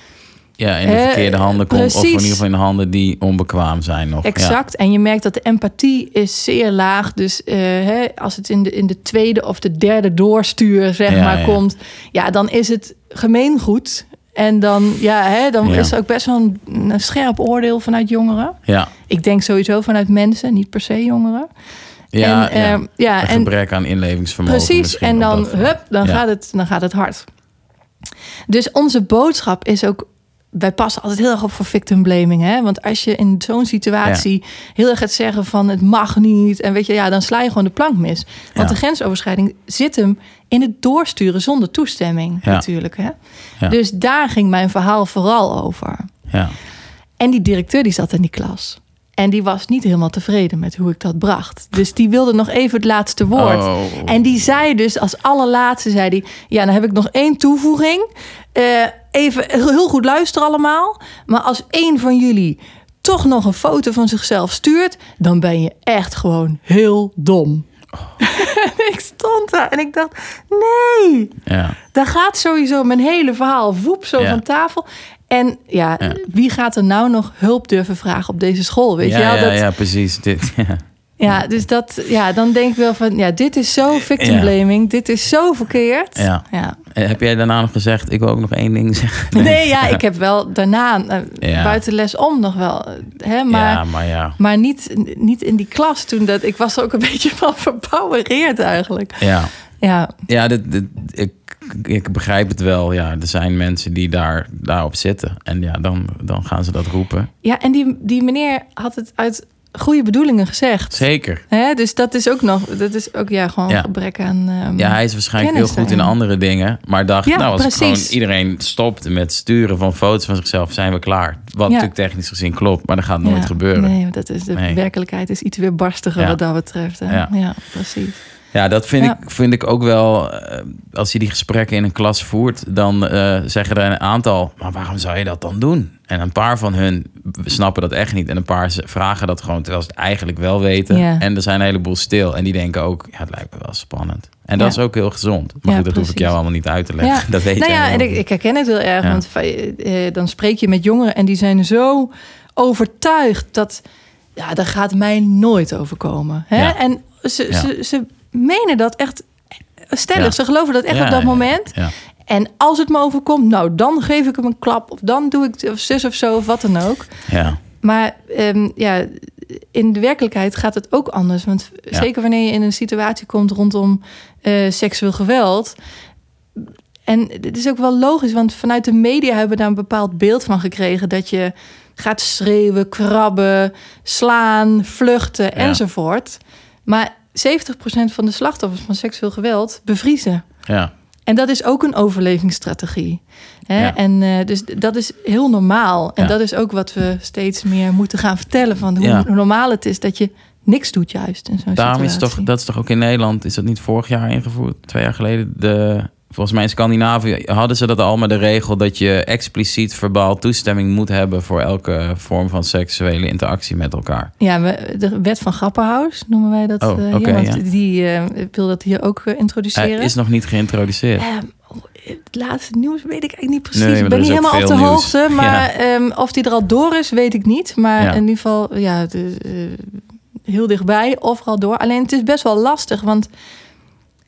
Ja, in de verkeerde handen komt. Of in ieder geval in de handen die onbekwaam zijn nog. Exact. En je merkt dat de empathie is zeer laag. Dus eh, hè, als het in de, in de tweede of de derde doorstuur zeg Ja, maar komt, ja, dan is het gemeengoed. En dan, ja, hè, dan Ja. is er ook best wel een, een scherp oordeel vanuit jongeren. Ja. Ik denk sowieso vanuit mensen, niet per se jongeren. Ja, en, ja. en gebrek aan inlevingsvermogen. precies. En dan, dat hup, dan, Ja. gaat het, dan gaat het hard. Dus onze boodschap is ook. Wij passen altijd heel erg op voor victim blaming. Hè? Want als je in zo'n situatie heel erg gaat zeggen van het mag niet. En weet je, ja, dan sla je gewoon de plank mis. Want Ja. de grensoverschrijding zit hem in het doorsturen zonder toestemming Ja. natuurlijk. Hè? Ja. Dus daar ging mijn verhaal vooral over. Ja, En die directeur die zat in die klas. En die was niet helemaal tevreden met hoe ik dat bracht. Dus die wilde nog even het laatste woord. Oh. En die zei dus als allerlaatste, zei die... Ja, dan heb ik nog één toevoeging. Eh, even heel goed luisteren allemaal. Maar als één van jullie toch nog een foto van zichzelf stuurt... dan ben je echt gewoon heel dom. En (laughs) ik stond daar en ik dacht... Nee, ja, daar gaat sowieso mijn hele verhaal woep zo Ja. van tafel. En ja, Ja. wie gaat er nou nog hulp durven vragen op deze school? Weet ja, je wel? ja, dat, ja, precies. Dit, (laughs) ja. Ja, dus dat, ja, dan denk ik wel van, ja, dit is zo victim Ja. blaming, dit is zo verkeerd. Ja. ja. Eh, Heb jij daarna nog gezegd, ik wil ook nog één ding (laughs) zeggen? Nee, ja, ik heb wel daarna, eh, Ja. buiten les om nog wel, eh, hè, maar, maar niet, niet in die klas toen. Dat, ik was er ook een (laughs) beetje van verbouwereerd eigenlijk. Ja, Ja, ja dit, dit- ik, ik begrijp het wel. Ja, er zijn mensen die daar, daarop zitten. En ja, dan, dan gaan ze dat roepen. Ja, en die, die meneer had het uit goede bedoelingen gezegd. Zeker. Hè? Dus dat is ook nog, dat is ook ja, gewoon Ja. gebrek aan. ehm, Ja, hij is waarschijnlijk heel goed in andere dingen. Maar dacht, Ja, nou, als precies. gewoon iedereen stopt met sturen van foto's van zichzelf, zijn we klaar. Wat natuurlijk technisch gezien klopt, maar dat gaat nooit gebeuren. Nee, dat is, de Nee. werkelijkheid is iets weer barstiger wat dat betreft. Hè? Ja. Ja. precies. Ja, dat vind, Ja. Ik, vind ik ook wel. eh, als je die gesprekken in een klas voert, dan eh, zeggen er een aantal. Maar waarom zou je dat dan doen? En een paar van hun snappen dat echt niet. En een paar vragen dat gewoon terwijl ze het eigenlijk wel weten. Ja. En er zijn een heleboel stil. En die denken ook, ja, het lijkt me wel spannend. En dat Ja. is ook heel gezond. Maar Ja, goed, dat hoef ik jou allemaal niet uit te leggen. (laughs) Dat weet nou ja, en ik, ik herken het heel erg. Want eh, dan spreek je met jongeren en die zijn zo overtuigd dat. Ja, daar gaat mij nooit overkomen. Hè? En ze, ze, ze menen dat echt stellig. Ja. Ze geloven dat echt Ja, op dat moment. Ja. En als het me overkomt, nou, dan geef ik hem een klap. Of dan doe ik of zus of zo, of wat dan ook. ja. Maar ehm, ja, in de werkelijkheid gaat het ook anders. Want zeker wanneer je in een situatie komt rondom eh, seksueel geweld. En het is ook wel logisch, want vanuit de media hebben we daar een bepaald beeld van gekregen. Dat je gaat schreeuwen, krabben, slaan, vluchten Ja. enzovoort. Maar 70% van de slachtoffers van seksueel geweld bevriezen. ja. En dat is ook een overlevingsstrategie. Hè? Ja. En eh, dus dat is heel normaal. En Ja. dat is ook wat we steeds meer moeten gaan vertellen. Van hoe Ja. normaal het is dat je niks doet juist in zo'n Daarom is toch, dat is toch ook in Nederland, is dat niet vorig jaar ingevoerd, twee jaar geleden? De, volgens mij in Scandinavië hadden ze dat al, maar de regel dat je expliciet verbaal toestemming moet hebben voor elke vorm van seksuele interactie met elkaar. Ja, we, de wet van Grappenhaus noemen wij dat. Oh, ja. die eh, wil dat hier ook eh, introduceren. Hij is nog niet geïntroduceerd. Ehm, oh, het laatste nieuws weet ik eigenlijk niet precies. Nee, ik ben niet helemaal op de nieuws. hoogte. Maar Ja. ehm, of die er al door is, weet ik niet. Maar in ieder geval, ja, de, heel dichtbij of al door. Alleen het is best wel lastig. Want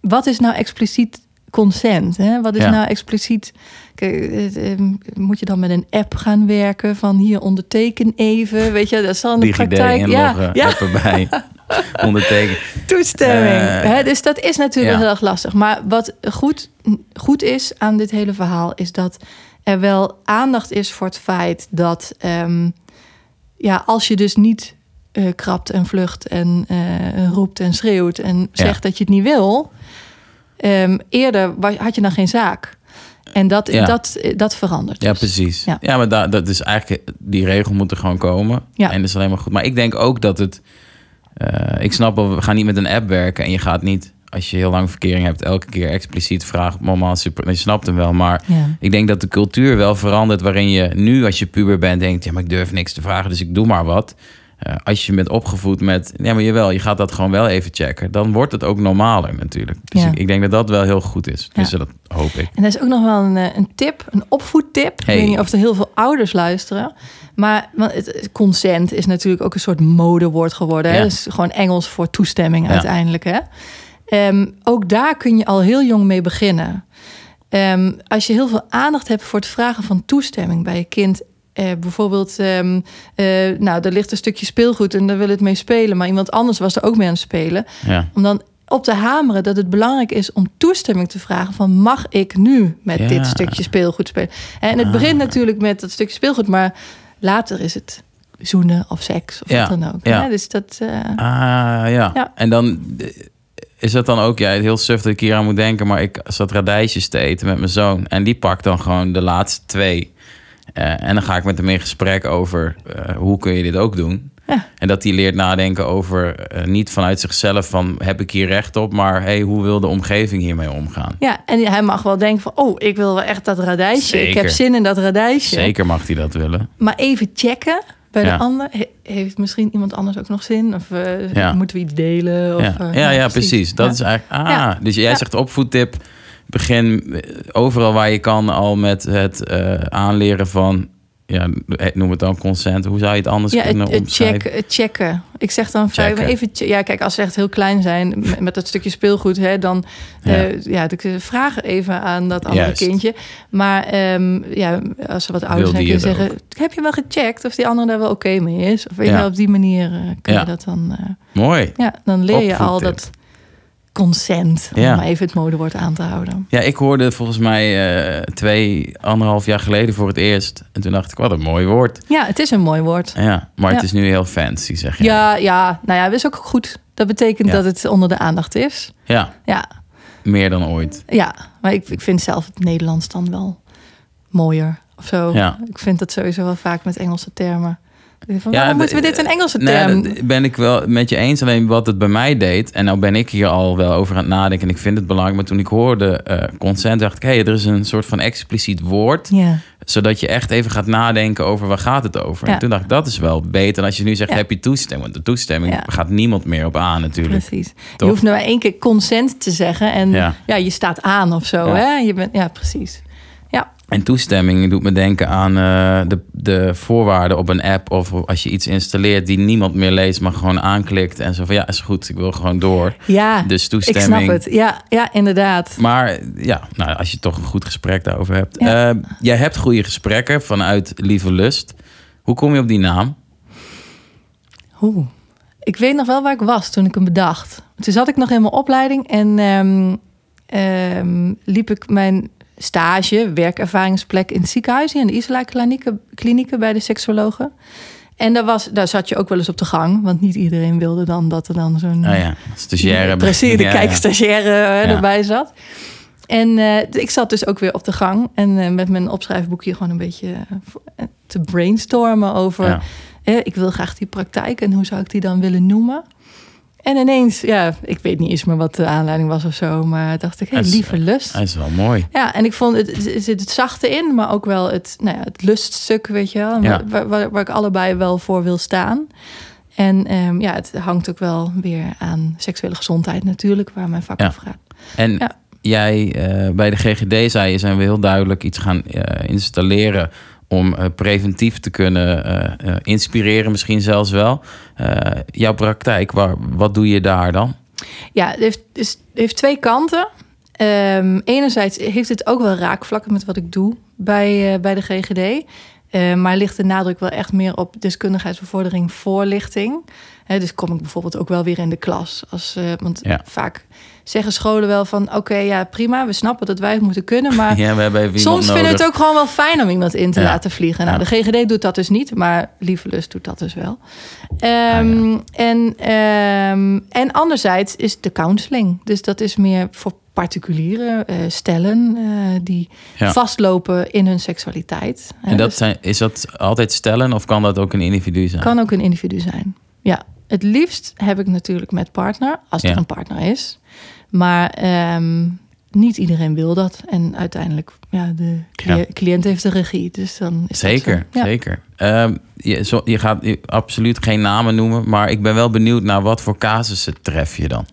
wat is nou expliciet consent? Hè? Wat is Ja. nou expliciet... Kijk, eh, eh, moet je dan met een app gaan werken? Van hier onderteken even. Weet je, dat zal in de praktijk... ja, app erbij, (laughs) ondertekenen. toestemming. Eh, Hè, dus dat is natuurlijk ja. heel erg lastig. Maar wat goed, goed is aan dit hele verhaal, is dat er wel aandacht is voor het feit dat ehm, ja, als je dus niet eh, krabt en vlucht en eh, roept en schreeuwt en zegt dat je het niet wil, ehm, eerder had je dan geen zaak. En dat, Ja. dat, dat verandert. Ja, dus. precies. Ja, Ja. maar da, dat is eigenlijk, die regel moet er gewoon komen. Ja. En dat is alleen maar goed. Maar ik denk ook dat het, eh, ik snap wel, we gaan niet met een app werken en je gaat niet, als je heel lang verkering hebt, elke keer expliciet vragen, mama, super, je snapt hem wel, maar Ja. ik denk dat de cultuur wel verandert waarin je nu als je puber bent denkt, ja, maar ik durf niks te vragen, dus ik doe maar wat. Eh, als je bent opgevoed met, ja, maar jawel, je gaat dat gewoon wel even checken, dan wordt het ook normaler natuurlijk. Dus Ja. ik, ik denk dat dat wel heel goed is. Dus Ja. dat hoop ik. En er is ook nog wel een, eh, een tip, een opvoedtip. Hey. Ik weet niet of er heel veel ouders luisteren. Maar want het, consent is natuurlijk ook een soort modewoord geworden. Hè? Ja. Dat is gewoon Engels voor toestemming uiteindelijk. Hè? Ehm, ook daar kun je al heel jong mee beginnen. Ehm, als je heel veel aandacht hebt voor het vragen van toestemming bij je kind. Eh, bijvoorbeeld, ehm, eh, nou, er ligt een stukje speelgoed en daar wil het mee spelen. Maar iemand anders was er ook mee aan het spelen Ja. om dan op te hameren dat het belangrijk is om toestemming te vragen van mag ik nu met Ja. dit stukje speelgoed spelen? En het Ah. begint natuurlijk met dat stukje speelgoed, maar later is het zoenen of seks of Ja, wat dan ook. ja. Dus dat eh, Ah, ja. Ja. En dan eh, is dat dan ook, ja, heel suf dat ik hier aan moet denken, maar ik zat radijsjes te eten met mijn zoon. En die pakt dan gewoon de laatste twee. Eh, en dan ga ik met hem in gesprek over eh, hoe kun je dit ook doen. Ja. En dat hij leert nadenken over, eh, niet vanuit zichzelf van heb ik hier recht op, maar hey, hoe wil de omgeving hiermee omgaan? ja, en hij mag wel denken van oh, ik wil wel echt dat radijsje. Ik heb zin in dat radijsje. Zeker mag hij dat willen. Maar even checken bij Ja. de ander. He- heeft misschien iemand anders ook nog zin? Of Ja. moeten we iets delen? Of, ja. ja, ja, precies. Dat is eigenlijk. Ah, dus jij zegt opvoedtip. Begin eh, overal waar je kan al met het eh, aanleren van. Ja, noem het dan consent. Hoe zou je het anders Ja, kunnen het, omschrijven? check, checken. Ik zeg dan Checken. even... Ja, kijk, als ze echt heel klein zijn (laughs) met, dat stukje speelgoed... Hè, dan Ja. eh, ja, dan vragen even aan dat andere Juist. kindje. Maar ehm, ja, als ze wat ouder zijn, kun je zeggen... Heb je wel gecheckt of die andere daar wel oké mee is? Of Ja. wel, op die manier eh, kun je dat dan... eh, Mooi. ja, dan leer je al dat consent. Om Ja. even het modewoord aan te houden. Ja, ik hoorde volgens mij eh, twee, anderhalf jaar geleden voor het eerst. En toen dacht ik, wat een mooi woord. Ja, het is een mooi woord. Ja, maar het is nu heel fancy, zeg je. Ja, ja, nou ja, dat is ook goed. Dat betekent Ja. dat het onder de aandacht is. Ja, Ja, meer dan ooit. ja. maar ik, ik vind zelf het Nederlands dan wel mooier of zo. Ja. Ik vind dat sowieso wel vaak met Engelse termen. Van, Ja, waarom moeten we dit in Engelse Nee, term? dat ben ik wel met je eens. Alleen wat het bij mij deed, en nou ben ik hier al wel over aan het nadenken en ik vind het belangrijk. Maar toen ik hoorde eh, consent, dacht ik, hé, er is een soort van expliciet woord. Ja, Zodat je echt even gaat nadenken over waar gaat het over. Ja. En toen dacht ik, dat is wel beter dan als je nu zegt, heb je toestemming? Want de toestemming gaat niemand meer op aan natuurlijk. precies. Je hoeft nou maar één keer consent te zeggen en Ja. je staat aan of zo. Hè? Je bent, ja, precies. En toestemming doet me denken aan eh, de, de voorwaarden op een app. Of als je iets installeert die niemand meer leest, maar gewoon aanklikt. En zo van ja, is goed, ik wil gewoon door. ja Dus ik toestemming. snap het. Ja, ja inderdaad. Maar ja, nou, als je toch een goed gesprek daarover hebt. Ja. Eh, jij hebt goede gesprekken vanuit Lieve Lust. Hoe kom je op die naam? Oeh. Ik weet nog wel waar ik was toen ik hem bedacht. Toen zat ik nog in mijn opleiding en ehm, ehm, liep ik mijn stage, werkervaringsplek in het ziekenhuis, hier in de Isla klinieken, klinieken bij de seksologen. En daar, was, daar zat je ook wel eens op de gang, want niet iedereen wilde dan dat er dan zo'n Nou ja, stagiaire. (laughs) Precies, de Ja, kijkstagiaire eh, Ja. erbij zat. En eh, ik zat dus ook weer op de gang en eh, met mijn opschrijfboekje gewoon een beetje te brainstormen over. Ja. ik wil graag die praktijk en hoe zou ik die dan willen noemen? En ineens, ja, ik weet niet eens meer wat de aanleiding was of zo, maar dacht ik, hé, Dat is- lieve lust. Hij is wel mooi. Ja, en ik vond het, zit het zachte in, maar ook wel het, nou ja, het luststuk, weet je wel, Ja. waar, waar, waar ik allebei wel voor wil staan. En ehm, ja, het hangt ook wel weer aan seksuele gezondheid natuurlijk, waar mijn vak Ja. over gaat. En Ja. jij eh, bij de GGD zei je, zijn we heel duidelijk iets gaan eh, installeren om eh, preventief te kunnen eh, eh, inspireren, misschien zelfs wel. Jouw praktijk, waar, wat doe je daar dan? Ja, het heeft, dus, het heeft twee kanten. Ehm, enerzijds heeft het ook wel raakvlakken met wat ik doe bij, bij de GGD. Eh, maar ligt de nadruk wel echt meer op deskundigheidsbevordering, voorlichting. Hè, dus kom ik bijvoorbeeld ook wel weer in de klas. Als, want Ja. vaak zeggen scholen wel van... oké, ja, prima, we snappen dat wij het moeten kunnen... (laughs) maar Ja, we hebben even soms vinden het ook gewoon wel fijn om iemand in te Ja. laten vliegen. Nou, de GGD doet dat dus niet, maar Lieve Lust doet dat dus wel. Ehm, en, ehm, en anderzijds is de counseling. Dus dat is meer voor particuliere eh, stellen eh, die Ja. vastlopen in hun seksualiteit. Hè, En dat dus zijn, is dat altijd stellen of kan dat ook een individu zijn? kan ook een individu zijn. Ja, het liefst heb ik natuurlijk met partner, als er een partner is. Maar ehm, niet iedereen wil dat. En uiteindelijk, ja, de cli- Ja. cliënt heeft de regie. Dus dan is Zeker. Ja. zeker. Ehm, je, zo, je gaat je- absoluut geen namen noemen, maar ik ben wel benieuwd naar wat voor casussen tref je dan?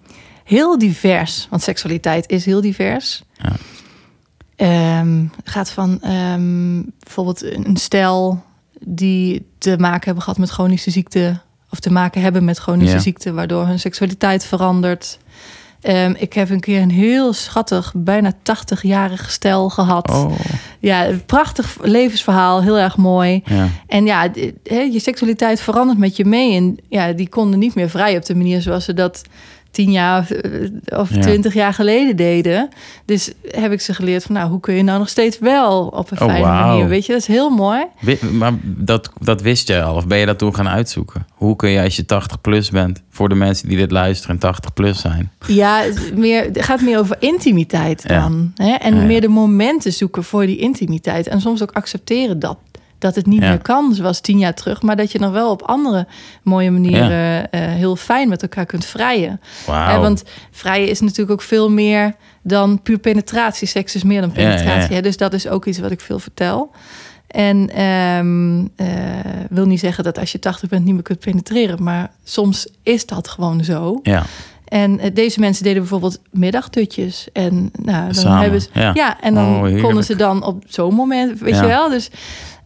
Heel divers, want seksualiteit is heel divers. Ja. Ehm, gaat van bijvoorbeeld een stel die te maken hebben gehad met chronische ziekte, of te maken hebben met chronische ziekte, waardoor hun seksualiteit verandert. Ehm, ik heb een keer een heel schattig, bijna 80-jarig stel gehad. Oh, Ja, een prachtig levensverhaal, heel erg mooi. ja. En ja, je seksualiteit verandert met je mee. En ja, die konden niet meer vrij op de manier zoals ze dat tien jaar of, eh, of Ja. twintig jaar geleden deden. Dus heb ik ze geleerd van, nou, hoe kun je nou nog steeds wel op een Oh, fijne manier? Weet je, dat is heel mooi. Maar dat, dat wist jij al, of ben je dat toen gaan uitzoeken? Hoe kun je als je 80 plus bent, voor de mensen die dit luisteren, 80 plus zijn? Ja, het meer, het gaat meer over intimiteit Ja. dan. Hè? En Ja, ja. meer de momenten zoeken voor die intimiteit. En soms ook accepteren dat. Dat het niet Ja. meer kan zoals tien jaar terug. Maar dat je nog wel op andere mooie manieren eh, heel fijn met elkaar kunt vrijen. Wauw. Hè, want vrijen is natuurlijk ook veel meer dan puur penetratie. Seks is meer dan ja, penetratie. hè. Dus dat is ook iets wat ik veel vertel. En ehm eh, wil niet zeggen dat als je 80 bent niet meer kunt penetreren. Maar soms is dat gewoon zo. Ja, En eh, deze mensen deden bijvoorbeeld middagdutjes. En nou, dan Samen, hebben ze. ja. Ja, en dan Oh, konden ze dan op zo'n moment, weet Ja. je wel. Dus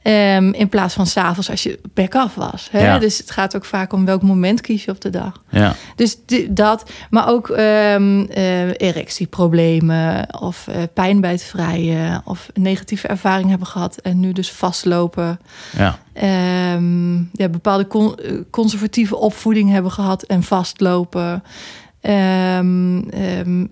ehm, in plaats van s'avonds als je back af was. Hè? Ja. Dus het gaat ook vaak om welk moment kies je op de dag. ja. Dus dat, maar ook ehm, eh, erectieproblemen of eh, pijn bij het vrijen of negatieve ervaring hebben gehad en nu dus vastlopen. ja. Ehm, ja, bepaalde con- eh, conservatieve opvoeding hebben gehad en vastlopen. ehm,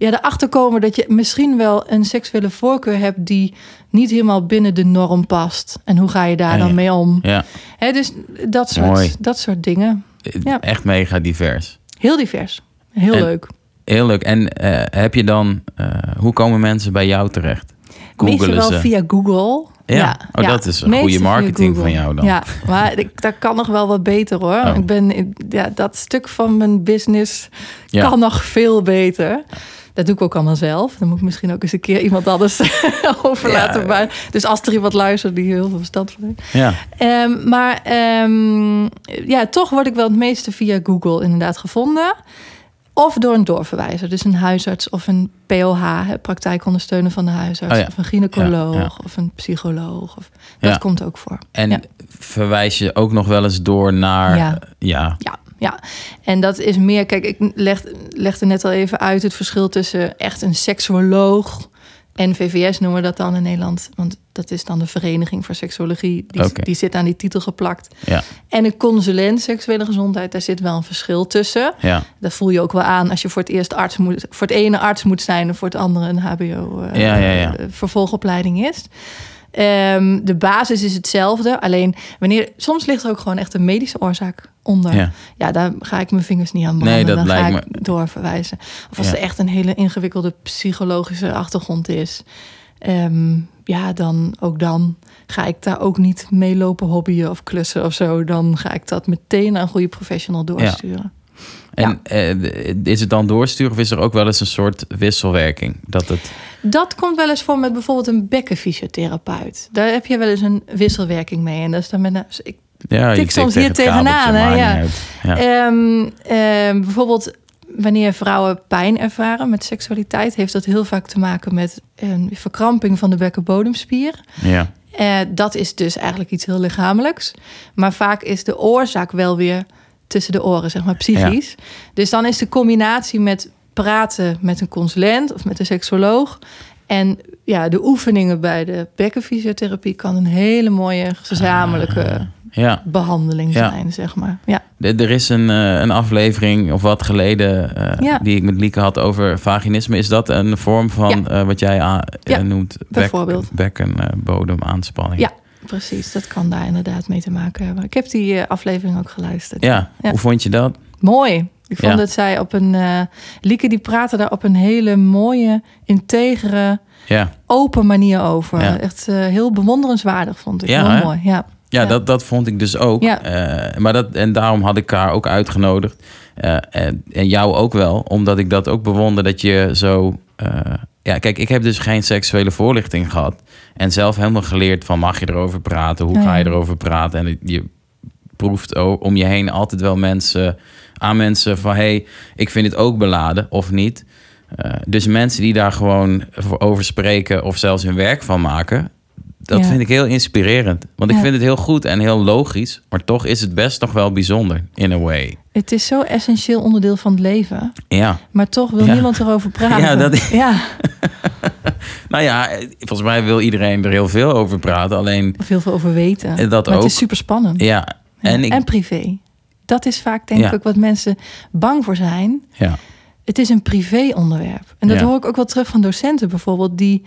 ja, erachter komen dat je misschien wel een seksuele voorkeur hebt die niet helemaal binnen de norm past. En hoe ga je daar dan mee om? Ja, Hè, dus dat Mooi. soort, dat soort dingen. Ja. echt mega divers. Heel divers. Heel En- leuk. Heel leuk. En eh, heb je dan, eh, hoe komen mensen bij jou terecht? Meestal Googelen wel ze? via Google. Ja. Oh, dat is een meestal goede marketing van jou dan. Ja, maar ik, dat kan nog wel wat beter hoor. Oh. Ik ben, ja, dat stuk van mijn business Ja. kan nog veel beter. Dat doe ik ook allemaal zelf. Dan moet ik misschien ook eens een keer iemand anders (laughs) over Ja. dus als er iemand luistert die heel veel verstand van heeft. Ja, Ehm, maar ehm, ja, toch word ik wel het meeste via Google inderdaad gevonden. Of door een doorverwijzer. Dus een huisarts of een POH, praktijkondersteuner van de huisarts. Oh ja. Of een gynaecoloog Ja, ja. of een psycholoog. Of, dat komt ook voor. en verwijs je ook nog wel eens door naar... Ja. ja. Ja. En dat is meer, kijk, ik leg, legde net al even uit het verschil tussen echt een seksuoloog en VVS noemen we dat dan in Nederland. Want dat is dan de Vereniging voor Seksologie. Die, die zit aan die titel geplakt. Ja, En een consulent seksuele gezondheid, daar zit wel een verschil tussen. ja, Dat voel je ook wel aan als je voor het eerst arts moet, voor het ene arts moet zijn en voor het andere een HBO eh, Ja, ja, ja. eh, vervolgopleiding is. Ehm, de basis is hetzelfde, alleen wanneer soms ligt er ook gewoon echt een medische oorzaak onder. ja. Ja, daar ga ik mijn vingers niet aan branden. Nee, dat dan ga ik doorverwijzen. Of als Ja. er echt een hele ingewikkelde psychologische achtergrond is. ehm, ja, dan ook dan ga ik daar ook niet mee lopen hobbyen of klussen of zo. Dan ga ik dat meteen aan een goede professional doorsturen. En eh, is het dan doorsturen of is er ook wel eens een soort wisselwerking? Dat het... Dat komt wel eens voor met bijvoorbeeld een bekkenfysiotherapeut. Daar heb je wel eens een wisselwerking mee. En dat is dan met een, ik Ja, je Tik soms tegen hier tegenaan, hè. Ja. Ehm, ehm, bijvoorbeeld wanneer vrouwen pijn ervaren met seksualiteit, heeft dat heel vaak te maken met een verkramping van de bekkenbodemspier. ja. Eh, dat is dus eigenlijk iets heel lichamelijks. Maar vaak is de oorzaak wel weer tussen de oren, zeg maar psychisch. Dus dan is de combinatie met praten met een consulent of met een seksoloog. En ja, de oefeningen bij de bekkenfysiotherapie kan een hele mooie gezamenlijke ja. behandeling Ja. zijn, zeg maar. Ja. Er is een, eh, een aflevering of wat geleden eh, Ja. die ik met Lieke had over vaginisme. Is dat een vorm van eh, wat jij noemt bek, bekkenbodemaanspanning? Ja, precies. Dat kan daar inderdaad mee te maken hebben. Ik heb die aflevering ook geluisterd. Ja. hoe vond je dat? Mooi. Ik vond Ja. dat zij op een... eh Lieke die praatte daar op een hele mooie, integere, Ja, open manier over. Ja. Echt eh, heel bewonderenswaardig vond ik. Ja, heel mooi. Ja. ja. Dat, dat vond ik dus ook. Eh, maar dat, en daarom had ik haar ook uitgenodigd. En, en jou ook wel, omdat ik dat ook bewonder dat je zo... ja, kijk, ik heb dus geen seksuele voorlichting gehad. En zelf helemaal geleerd van mag je erover praten? Hoe ga je erover praten? En je proeft om je heen altijd wel mensen aan mensen van... hey, ik vind het ook beladen of niet. Eh, dus mensen die daar gewoon voor over spreken of zelfs hun werk van maken... dat Ja. vind ik heel inspirerend. Want ik vind het heel goed en heel logisch... maar toch is het best nog wel bijzonder, in a way. Het is zo essentieel onderdeel van het leven. Ja, Maar toch wil Ja. niemand erover praten. Ja, dat- ja, (laughs) nou ja, volgens mij wil iedereen er heel veel over praten. Alleen, of heel veel over weten. Dat maar ook. het is super spannend. ja, en ik... en privé. Dat is vaak denk Ja. ik ook wat mensen bang voor zijn. Ja, Het is een privé-onderwerp. En dat Ja. hoor ik ook wel terug van docenten bijvoorbeeld. Die,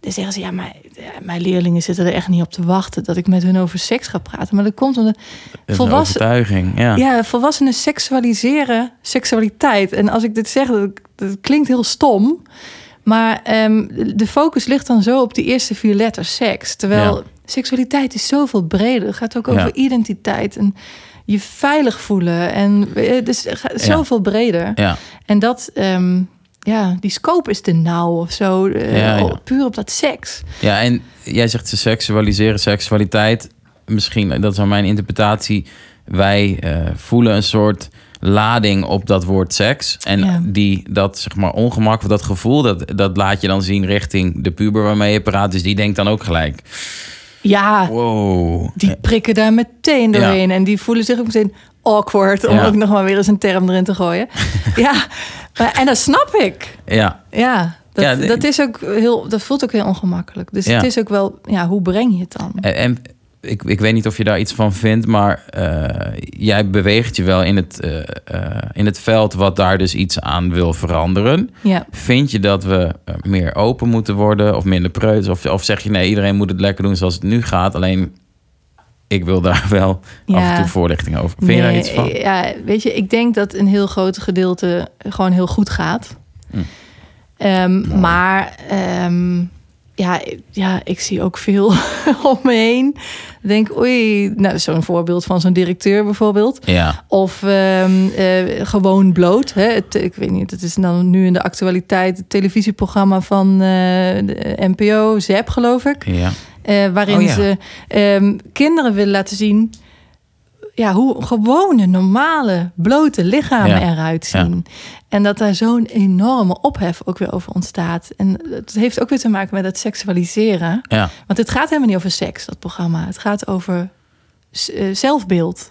dan zeggen ze, ja, maar ja, mijn leerlingen zitten er echt niet op te wachten... dat ik met hun over seks ga praten. Maar dat komt omdat dat is een Volwassen- overtuiging. Ja. ja, volwassenen seksualiseren seksualiteit. En als ik dit zeg, dat, dat klinkt heel stom. Maar ehm, de focus ligt dan zo op die eerste vier letters seks. Terwijl Ja. seksualiteit is zoveel breder. Het gaat ook over Ja. identiteit en je veilig voelen. En eh, dus het gaat Ja. zoveel breder. ja. En dat, ehm, ja, die scope is te nauw of zo. eh, Ja. Puur op dat seks. Ja, en jij zegt ze seksualiseren seksualiteit. Misschien, dat is aan mijn interpretatie. Wij eh, voelen een soort lading op dat woord seks. En Ja. die, dat zeg maar ongemak of dat gevoel, dat, dat laat je dan zien richting de puber waarmee je praat. Dus die denkt dan ook gelijk, Ja, wow. die prikken daar meteen doorheen. En die voelen zich ook meteen awkward. Om Ja. ook nog maar weer eens een term erin te gooien. (laughs) ja, maar, en dat snap ik. Ja, Ja, dat, Ja, dat, is ook heel, dat voelt ook heel ongemakkelijk. Dus Ja. het is ook wel, ja, hoe breng je het dan? en, en ik, ik weet niet of je daar iets van vindt, maar eh, jij beweegt je wel in het, eh, eh, in het veld wat daar dus iets aan wil veranderen. Ja. Vind je dat we meer open moeten worden of minder preuts? Of, of zeg je nee, iedereen moet het lekker doen zoals het nu gaat, alleen ik wil daar (laughs) wel af en toe voorlichting over. Vind je daar iets van? Ja, weet je, ik denk dat een heel groot gedeelte gewoon heel goed gaat. Hm. Ehm, maar ehm, ja, ja, ik zie ook veel (laughs) om me heen. Denk, oei, nou, zo'n voorbeeld van zo'n directeur bijvoorbeeld. Ja, Of ehm, eh, gewoon bloot. Hè? Het, ik weet niet, het is dan nu in de actualiteit het televisieprogramma van eh, de NPO, ZEP geloof ik. ja, Eh, waarin Oh ja. ze ehm, kinderen willen laten zien ja, hoe gewone, normale, blote lichamen Ja. eruit zien. En dat daar zo'n enorme ophef ook weer over ontstaat. En het heeft ook weer te maken met het seksualiseren. ja, Want het gaat helemaal niet over seks, dat programma. Het gaat over eh, zelfbeeld.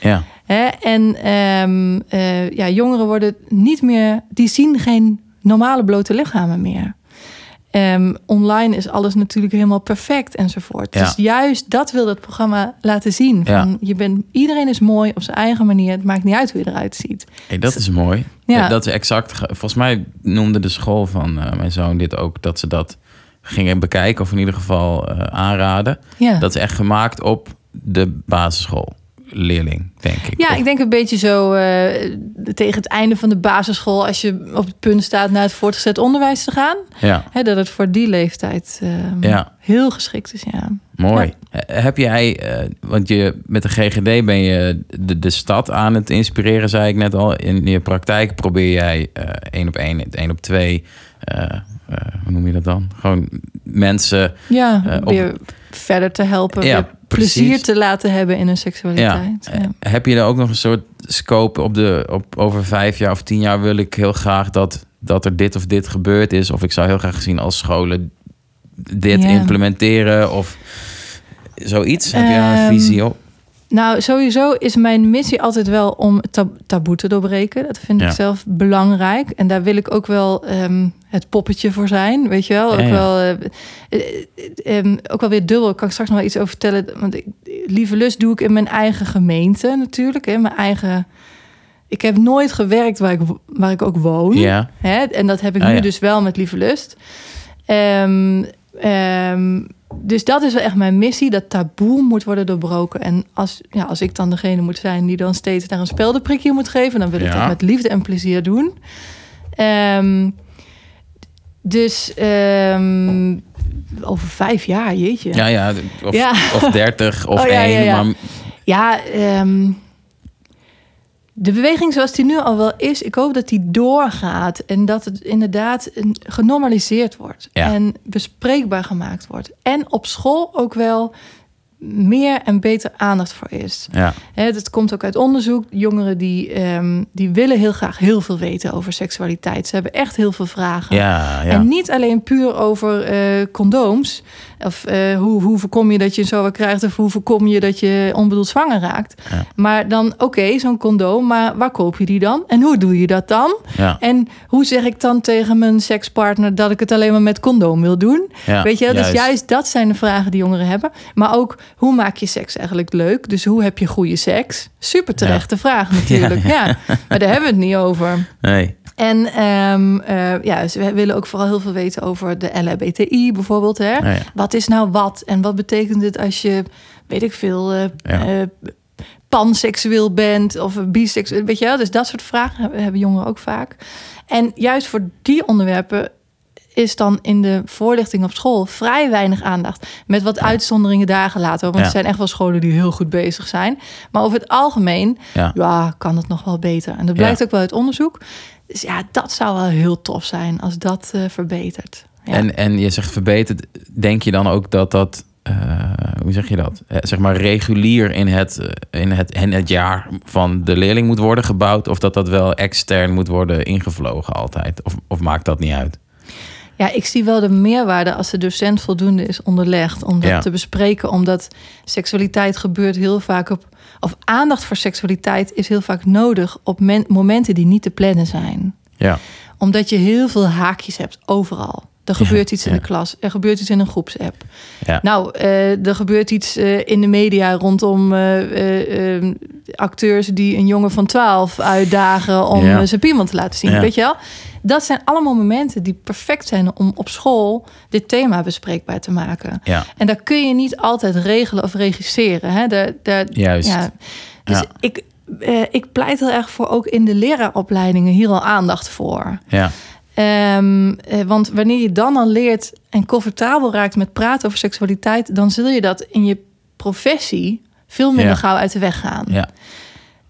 ja. Hè? En ehm, eh, ja, jongeren worden niet meer, die zien geen normale blote lichamen meer. Ehm, online is alles natuurlijk helemaal perfect enzovoort. Ja. Dus juist dat wil dat programma laten zien. Ja. Van, je bent, iedereen is mooi op zijn eigen manier. Het maakt niet uit hoe je eruit ziet. Hey, dat is mooi. Ja. Dat is exact. ge- Volgens mij noemde de school van eh, mijn zoon dit ook, dat ze dat gingen bekijken, of in ieder geval eh, aanraden. Dat is echt gemaakt op de basisschoolleerling, denk ik. ja ik denk een beetje zo eh, tegen het einde van de basisschool... als je op het punt staat naar het voortgezet onderwijs te gaan... ja, Hè, dat het voor die leeftijd ehm, Ja. heel geschikt is. Ja. mooi. Eh, Heb jij, eh, want je met de GGD ben je de, de stad aan het inspireren, zei ik net al. In je praktijk probeer jij één op één, één op twee, hoe noem je dat dan? Gewoon mensen Ja, op- weer verder te helpen, Ja, plezier precies. te laten hebben in hun seksualiteit. Ja. Ja. Heb je er ook nog een soort scope op de op over vijf jaar of tien jaar wil ik heel graag dat, dat er dit of dit gebeurd is? Of ik zou heel graag zien als scholen dit Ja. implementeren of zoiets? Heb je daar een Ehm, visie op? Nou, sowieso is mijn missie altijd wel om tab- taboe te doorbreken. Dat vind Ja. ik zelf belangrijk. En daar wil ik ook wel ehm, het poppetje voor zijn, weet je wel. Ja, ook, ja. Wel, eh, eh, eh, ehm, ook wel weer dubbel. Ik kan ik straks nog wel iets over vertellen. Want ik, Lieve Lust doe ik in mijn eigen gemeente natuurlijk. In mijn eigen... Ik heb nooit gewerkt waar ik, waar ik ook woon. Ja, Hè? En dat heb ik Ah, nu dus wel met Lieve Lust. Ehm, dus dat is wel echt mijn missie. Dat taboe moet worden doorbroken. En als, ja, als ik dan degene moet zijn die dan steeds naar een speldenprikje moet geven... dan wil ik Ja. dat met liefde en plezier doen. Ehm, dus ehm, over vijf jaar, jeetje. ja, ja. Of, Ja. of dertig of Oh, één. ja, ja. Maar Ja, ehm, de beweging zoals die nu al wel is, ik hoop dat die doorgaat en dat het inderdaad genormaliseerd wordt Ja. en bespreekbaar gemaakt wordt. En op school ook wel meer en beter aandacht voor is. ja, dat komt ook uit onderzoek. Jongeren die, ehm, die willen heel graag heel veel weten over seksualiteit. Ze hebben echt heel veel vragen. ja, ja. En niet alleen puur over eh, condooms. Of eh, hoe, hoe voorkom je dat je zo krijgt. Of hoe voorkom je dat je onbedoeld zwanger raakt. Ja. Maar dan, oké, zo'n condoom. Maar waar koop je die dan? En hoe doe je dat dan? En hoe zeg ik dan tegen mijn sekspartner dat ik het alleen maar met condoom wil doen? Weet je, dus juist. juist dat zijn de vragen die jongeren hebben. Maar ook, hoe maak je seks eigenlijk leuk? Dus hoe heb je goede seks? Super terechte vraag (laughs) natuurlijk. Ja, maar daar hebben we het niet over. Nee. En ehm, eh, ja, dus we willen ook vooral heel veel weten over de LHBTI bijvoorbeeld. Hè? Ja, ja. Wat is nou wat? En wat betekent het als je, weet ik veel, eh, Ja. eh, panseksueel bent of biseksueel? Weet je wel? Dus dat soort vragen hebben jongeren ook vaak. En juist voor die onderwerpen is dan in de voorlichting op school vrij weinig aandacht. Met wat uitzonderingen daar gelaten. Want Ja. er zijn echt wel scholen die heel goed bezig zijn. Maar over het algemeen Ja. ja, kan het nog wel beter. En dat blijkt ook wel uit onderzoek. Dus ja, dat zou wel heel tof zijn als dat eh, verbetert. Ja. En, en je zegt verbeterd, denk je dan ook dat dat, eh, hoe zeg je dat? Eh, zeg maar regulier in het, in, het, in het jaar van de leerling moet worden gebouwd? Of dat dat wel extern moet worden ingevlogen altijd? Of, of maakt dat niet uit? Ja, ik zie wel de meerwaarde als de docent voldoende is onderlegd om dat Ja. te bespreken. Omdat seksualiteit gebeurt heel vaak op. Of aandacht voor seksualiteit is heel vaak nodig op men- momenten die niet te plannen zijn. Ja, Omdat je heel veel haakjes hebt overal. Er gebeurt iets in ja. de klas. Er gebeurt iets in een groepsapp. Ja. Nou, eh, er gebeurt iets eh, in de media rondom eh, eh, eh, acteurs die een jongen van 12 uitdagen om zijn piemel te laten zien. Weet je wel? Dat zijn allemaal momenten die perfect zijn om op school dit thema bespreekbaar te maken. En daar kun je niet altijd regelen of regisseren. Hè? Daar, daar, juist. ja. Dus ik, ik pleit heel erg voor ook in de leraaropleidingen hier al aandacht voor. Ja, Ehm, eh, want wanneer je dan al leert en comfortabel raakt met praten over seksualiteit, dan zul je dat in je professie veel minder Ja. gauw uit de weg gaan. ja,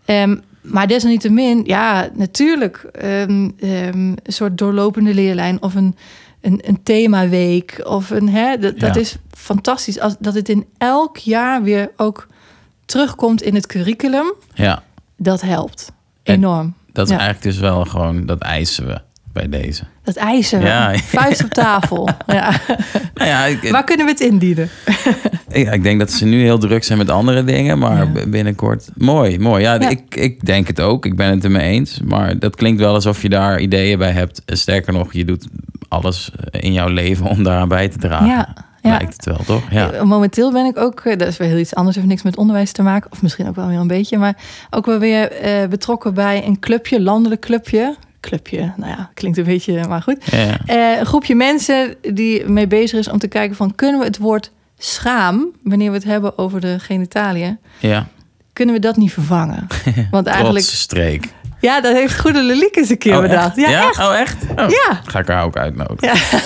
Ehm, maar desalniettemin, ja, natuurlijk ehm, een soort doorlopende leerlijn of een, een, een themaweek of een, hè, dat, is fantastisch. Als, dat het in elk jaar weer ook terugkomt in het curriculum, ja. dat helpt En- enorm. Dat is eigenlijk dus wel gewoon, dat eisen we bij deze. Dat eisen we. Ja. Vuist op tafel. (laughs) ja. Nou ja, ik, Waar kunnen we het indienen? (laughs) Ja, ik denk dat ze nu heel druk zijn met andere dingen, maar Ja. binnenkort. Mooi, mooi. Ja. Ik, ik denk het ook. Ik ben het ermee eens. Maar dat klinkt wel alsof je daar ideeën bij hebt. Sterker nog, je doet alles in jouw leven om daaraan bij te dragen. Ja. Lijkt het wel, toch? Ja. Eh, Momenteel ben ik ook, eh, dat is wel heel iets anders, heeft niks met onderwijs te maken, of misschien ook wel weer een beetje, maar ook wel weer eh, betrokken bij een clubje, landelijk clubje. Clubje, nou ja, klinkt een beetje, maar goed. Ja, ja. Eh, een groepje mensen die mee bezig is om te kijken van kunnen we het woord schaam, wanneer we het hebben over de genitaliën, ja. kunnen we dat niet vervangen? (laughs) Want eigenlijk, streek. ja, dat heeft Goede Leliek eens een keer Oh, bedacht. echt? Ja, echt. Oh, echt? Oh. Ja. Ga ik haar ook uitnodigen. (laughs)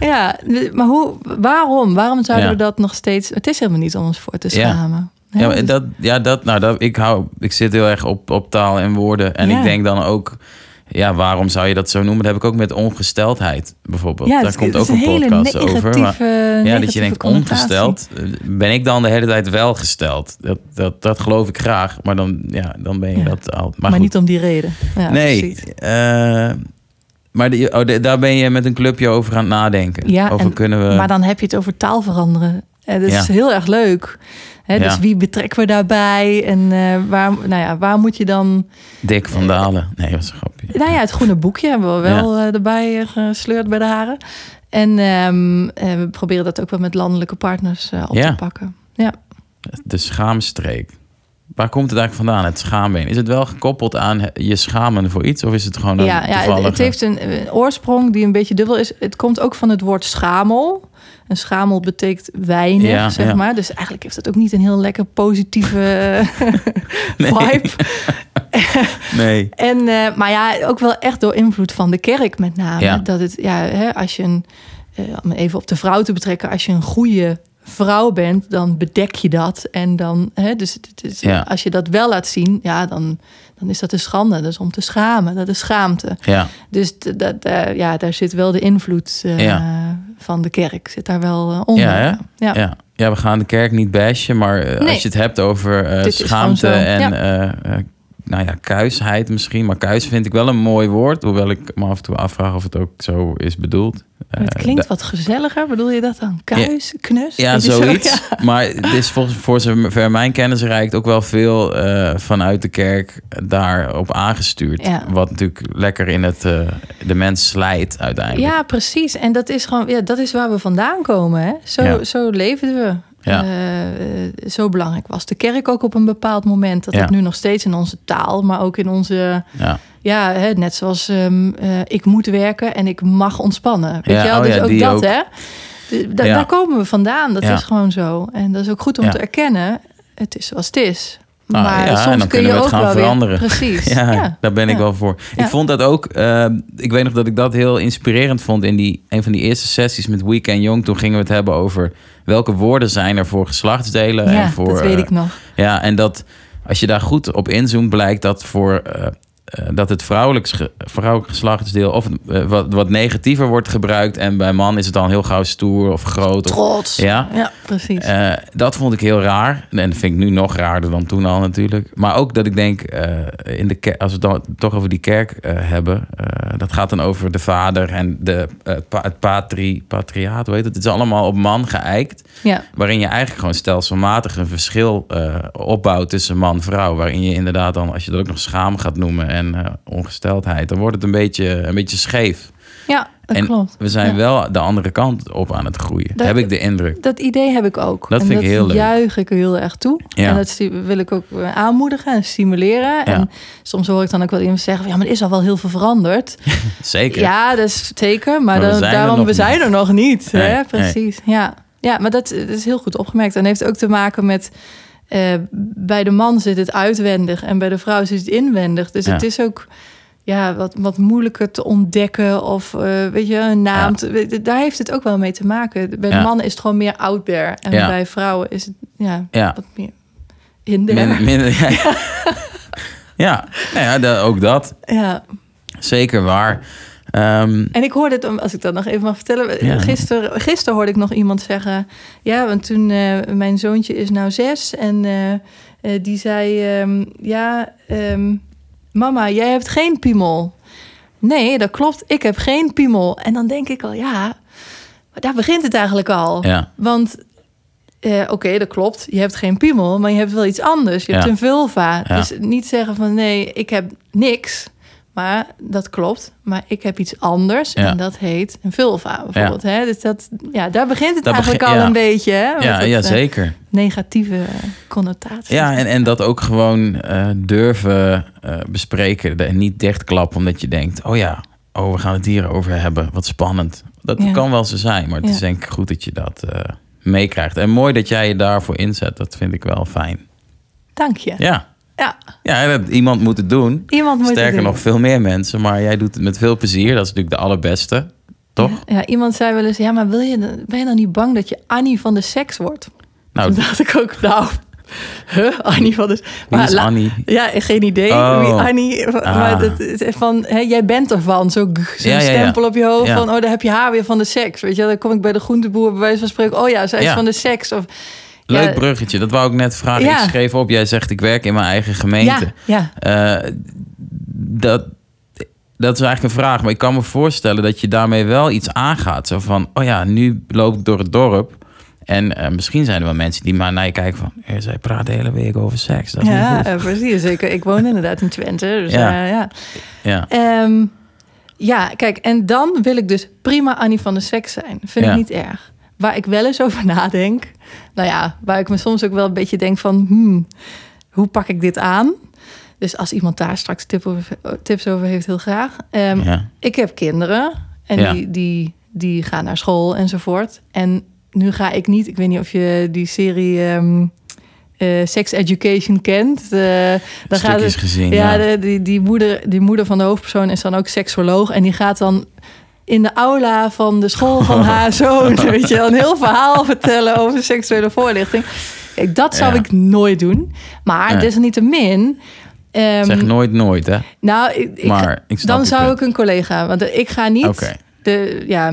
Ja, maar hoe, waarom? Waarom zouden Ja. we dat nog steeds... Het is helemaal niet om ons voor te Ja. schamen. Ja, maar dat, ja, dat, nou, dat, ik, hou, ik zit heel erg op, op taal en woorden. En Ja. ik denk dan ook, ja, waarom zou je dat zo noemen? Dat heb ik ook met ongesteldheid bijvoorbeeld. ja, Daar komt ook een podcast over. Maar, ja, dat je denkt ongesteld. eh, Ben ik dan de hele tijd wel gesteld? Dat, dat, dat geloof ik graag. Maar dan, ja, dan ben je Ja. dat al. Maar, niet om die reden. Ja, nee. eh, maar oh, de- daar ben je met een clubje over aan het nadenken. Ja, over en- kunnen we. Maar dan heb je het over taal veranderen. En dat is heel erg leuk. Hè, dus Ja. wie betrekken we daarbij? En eh, waar, nou ja, waar moet je dan... Dick van Dalen. Nee, dat was een grapje. Nou ja, het groene boekje hebben we wel eh, erbij eh, gesleurd bij de haren. En ehm, eh, we proberen dat ook wel met landelijke partners eh, op Ja. te pakken. Ja. De schaamstreek. Waar komt het eigenlijk vandaan, het schaambeen? Is het wel gekoppeld aan je schamen voor iets? Of is het gewoon een Ja, ja het, heeft een, een oorsprong die een beetje dubbel is. Het komt ook van het woord schamel. En schamel betekent weinig, Ja, zeg ja. maar. Dus eigenlijk heeft het ook niet een heel lekker positieve (laughs) vibe. (laughs) Nee. En, eh, maar ja, ook wel echt door invloed van de kerk met name. Ja. Dat het, ja, hè, als je een, eh, om even op de vrouw te betrekken, als je een goede vrouw bent, dan bedek je dat. En dan, hè, dus het is, Ja. als je dat wel laat zien, ja, dan, dan is dat een schande. Dat is om te schamen, dat is schaamte. Ja, Dus dat, ja, daar zit wel de invloed eh, Ja. van de kerk, zit daar wel eh, onder. Ja, ja. ja. ja, we gaan de kerk niet bashen, maar eh, Nee. als je het hebt over schaamte en nou ja, kuisheid misschien. Maar kuis vind ik wel een mooi woord, hoewel ik me af en toe afvraag of het ook zo is bedoeld. Het Eh, klinkt wat gezelliger, bedoel je dat dan? Kuis, knus? Ja, zo? zoiets. Maar het is volgens voor zover mijn kennis reikt ook wel veel eh, vanuit de kerk daarop aangestuurd. Ja. Wat natuurlijk lekker in het eh, de mens slijt uiteindelijk. Ja, precies. En dat is gewoon, ja, dat is waar we vandaan komen. Hè? Zo, zo leefden we. Ja. Eh, eh, zo belangrijk was de kerk ook op een bepaald moment. Dat Ja. het nu nog steeds in onze taal, maar ook in onze. Ja. Ja, hè, net zoals ehm, eh, ik moet werken en ik mag ontspannen. Weet je wel? oh dus ook dat, ook. hè? Da-. Daar komen we vandaan. Dat is gewoon zo. En dat is ook goed om te erkennen. Het is zoals het is. Ah, maar ja, en soms dan kun kunnen je we het ook gaan veranderen. weer. Precies. (laughs) Ja, ja. daar ben ik Ja. wel voor. Ik vond dat ook. eh, ik weet nog dat ik dat heel inspirerend vond in die een van die eerste sessies met Weekend Jong. Toen gingen we het hebben over welke woorden zijn er voor geslachtsdelen Ja, en voor. dat weet eh, ik nog. Ja, en dat als je daar goed op inzoomt, blijkt dat voor eh, dat het vrouwelijk, vrouwelijk geslachtsdeel of eh, wat, wat negatiever wordt gebruikt. En bij man is het dan heel gauw stoer of groot. Of, Trots. ja, Ja, precies. eh, dat vond ik heel raar. En dat vind ik nu nog raarder dan toen al natuurlijk. Maar ook dat ik denk, eh, in de als we het dan toch over die kerk eh, hebben. eh, dat gaat dan over de vader en de, eh, pa- het patri, patriaat. Heet het? Het is allemaal op man geëikt. ja. Waarin je eigenlijk gewoon stelselmatig een verschil eh, opbouwt tussen man en vrouw. Waarin je inderdaad dan, als je dat ook nog schaam gaat noemen en eh, ongesteldheid. Dan wordt het een beetje, een beetje scheef. Ja, dat en klopt. we zijn Ja. wel de andere kant op aan het groeien. Dat- heb ik de indruk. Dat idee heb ik ook. Dat en vind ik dat heel leuk. juich ik er heel erg toe. Ja. En dat wil ik ook eh, aanmoedigen en stimuleren. En soms hoor ik dan ook wel iemand zeggen... van, ja, maar er is al wel heel veel veranderd. (laughs) Zeker. Ja, dat is zeker. Maar, dan, daarom, we zijn niet. er nog niet. Nee, hè? nee. Precies, ja. Ja, maar dat, dat is heel goed opgemerkt. En heeft ook te maken met... eh, bij de man zit het uitwendig en bij de vrouw zit het inwendig. Dus Ja. het is ook ja, wat, wat moeilijker te ontdekken of eh, weet je, een naam. Ja. te- weet- daar heeft het ook wel mee te maken. Bij de mannen is het gewoon meer out there. En bij vrouwen is het ja, Ja. wat meer in minder, (laughs) ja. ja, nou ja ook dat. Ja. Zeker waar. Ehm, En ik hoorde het, als ik dat nog even mag vertellen. Ja. Gisteren, gisteren hoorde ik nog iemand zeggen. Ja, want toen eh, mijn zoontje is nou zes. En eh, eh, die zei: ehm, Ja, ehm, mama, jij hebt geen piemel. Nee, dat klopt. Ik heb geen piemel. En dan denk ik al, ja, daar begint het eigenlijk al. ja, Want oké, dat klopt. Je hebt geen piemel, maar je hebt wel iets anders. Je hebt een vulva. Ja. Dus niet zeggen van nee, ik heb niks. Maar dat klopt. Maar ik heb iets anders. Ja. En dat heet een vulva bijvoorbeeld. Hè? Dus dat, ja, daar begint het eigenlijk begin- al ja. een beetje. Hè? Met ja, dat, ja, eh, zeker. negatieve connotatie. Ja, en, en dat ook gewoon eh, durven eh, bespreken. En niet dichtklappen omdat je denkt... oh ja, oh, we gaan het hierover hebben. Wat spannend. Dat kan wel zo zijn, maar het is denk ik goed dat je dat meekrijgt. En mooi dat jij je daarvoor inzet. Dat vind ik wel fijn. Dank je. Ja, Ja, ja dat, iemand moet het doen. iemand moet het Sterker doen. nog, veel meer mensen. Maar jij doet het met veel plezier. Dat is natuurlijk de allerbeste. Toch? Ja, iemand zei wel eens, ja, maar wil je, ben je dan niet bang dat je Annie van de seks wordt? Nou, Toen dacht ik ook, nou, huh, Annie van de... wie is Annie? Ja, geen idee Oh. wie Annie... Ah. Maar dat, het van, hè, jij bent ervan. Zo'n zo Ja, ja, ja. stempel op je hoofd Ja. van... oh, daar heb je haar weer van de seks. Weet je, dan kom ik bij de groenteboer bij wijze van spreken... oh ja, zij is Ja. van de seks. Of, Leuk bruggetje. Dat wou ik net vragen. Ja. Ik schreef op. Jij zegt ik werk in mijn eigen gemeente. ja, Eh, dat, dat is eigenlijk een vraag. Maar ik kan me voorstellen dat je daarmee wel iets aangaat. Zo van, oh ja, nu loop ik door het dorp. En eh, misschien zijn er wel mensen die maar naar je kijken van... "Hé, zij praat de hele week over seks. Dat is ja goed." eh, precies. Zeker. Ik woon inderdaad in Twente. Dus Ja. ja. ja. Ehm, ja, kijk, en dan wil ik dus prima Annie van de seks zijn. Vind Ja. ik niet erg. Waar ik wel eens over nadenk, nou ja, waar ik me soms ook wel een beetje denk van, hmm, hoe pak ik dit aan? Dus als iemand daar straks tip over- tips over heeft, heel graag. Ehm, ja. Ik heb kinderen en Ja. die, die, die gaan naar school enzovoort. En nu ga ik niet, ik weet niet of je die serie ehm, eh, Sex Education kent. Eh, dan gaat het, gezien. ja, Ja, de- die, die, moeder, die moeder van de hoofdpersoon is dan ook seksoloog. En die gaat dan in de aula van de school van (laughs) haar zoon... weet je, een heel verhaal vertellen over seksuele voorlichting. Kijk, dat zou Ja. ik nooit doen. Maar desalniettemin... ehm, Zeg nooit nooit, hè? nou, ik, Maar ik dan zou punt. ik een collega... Want ik ga niet... Oké. De, ja,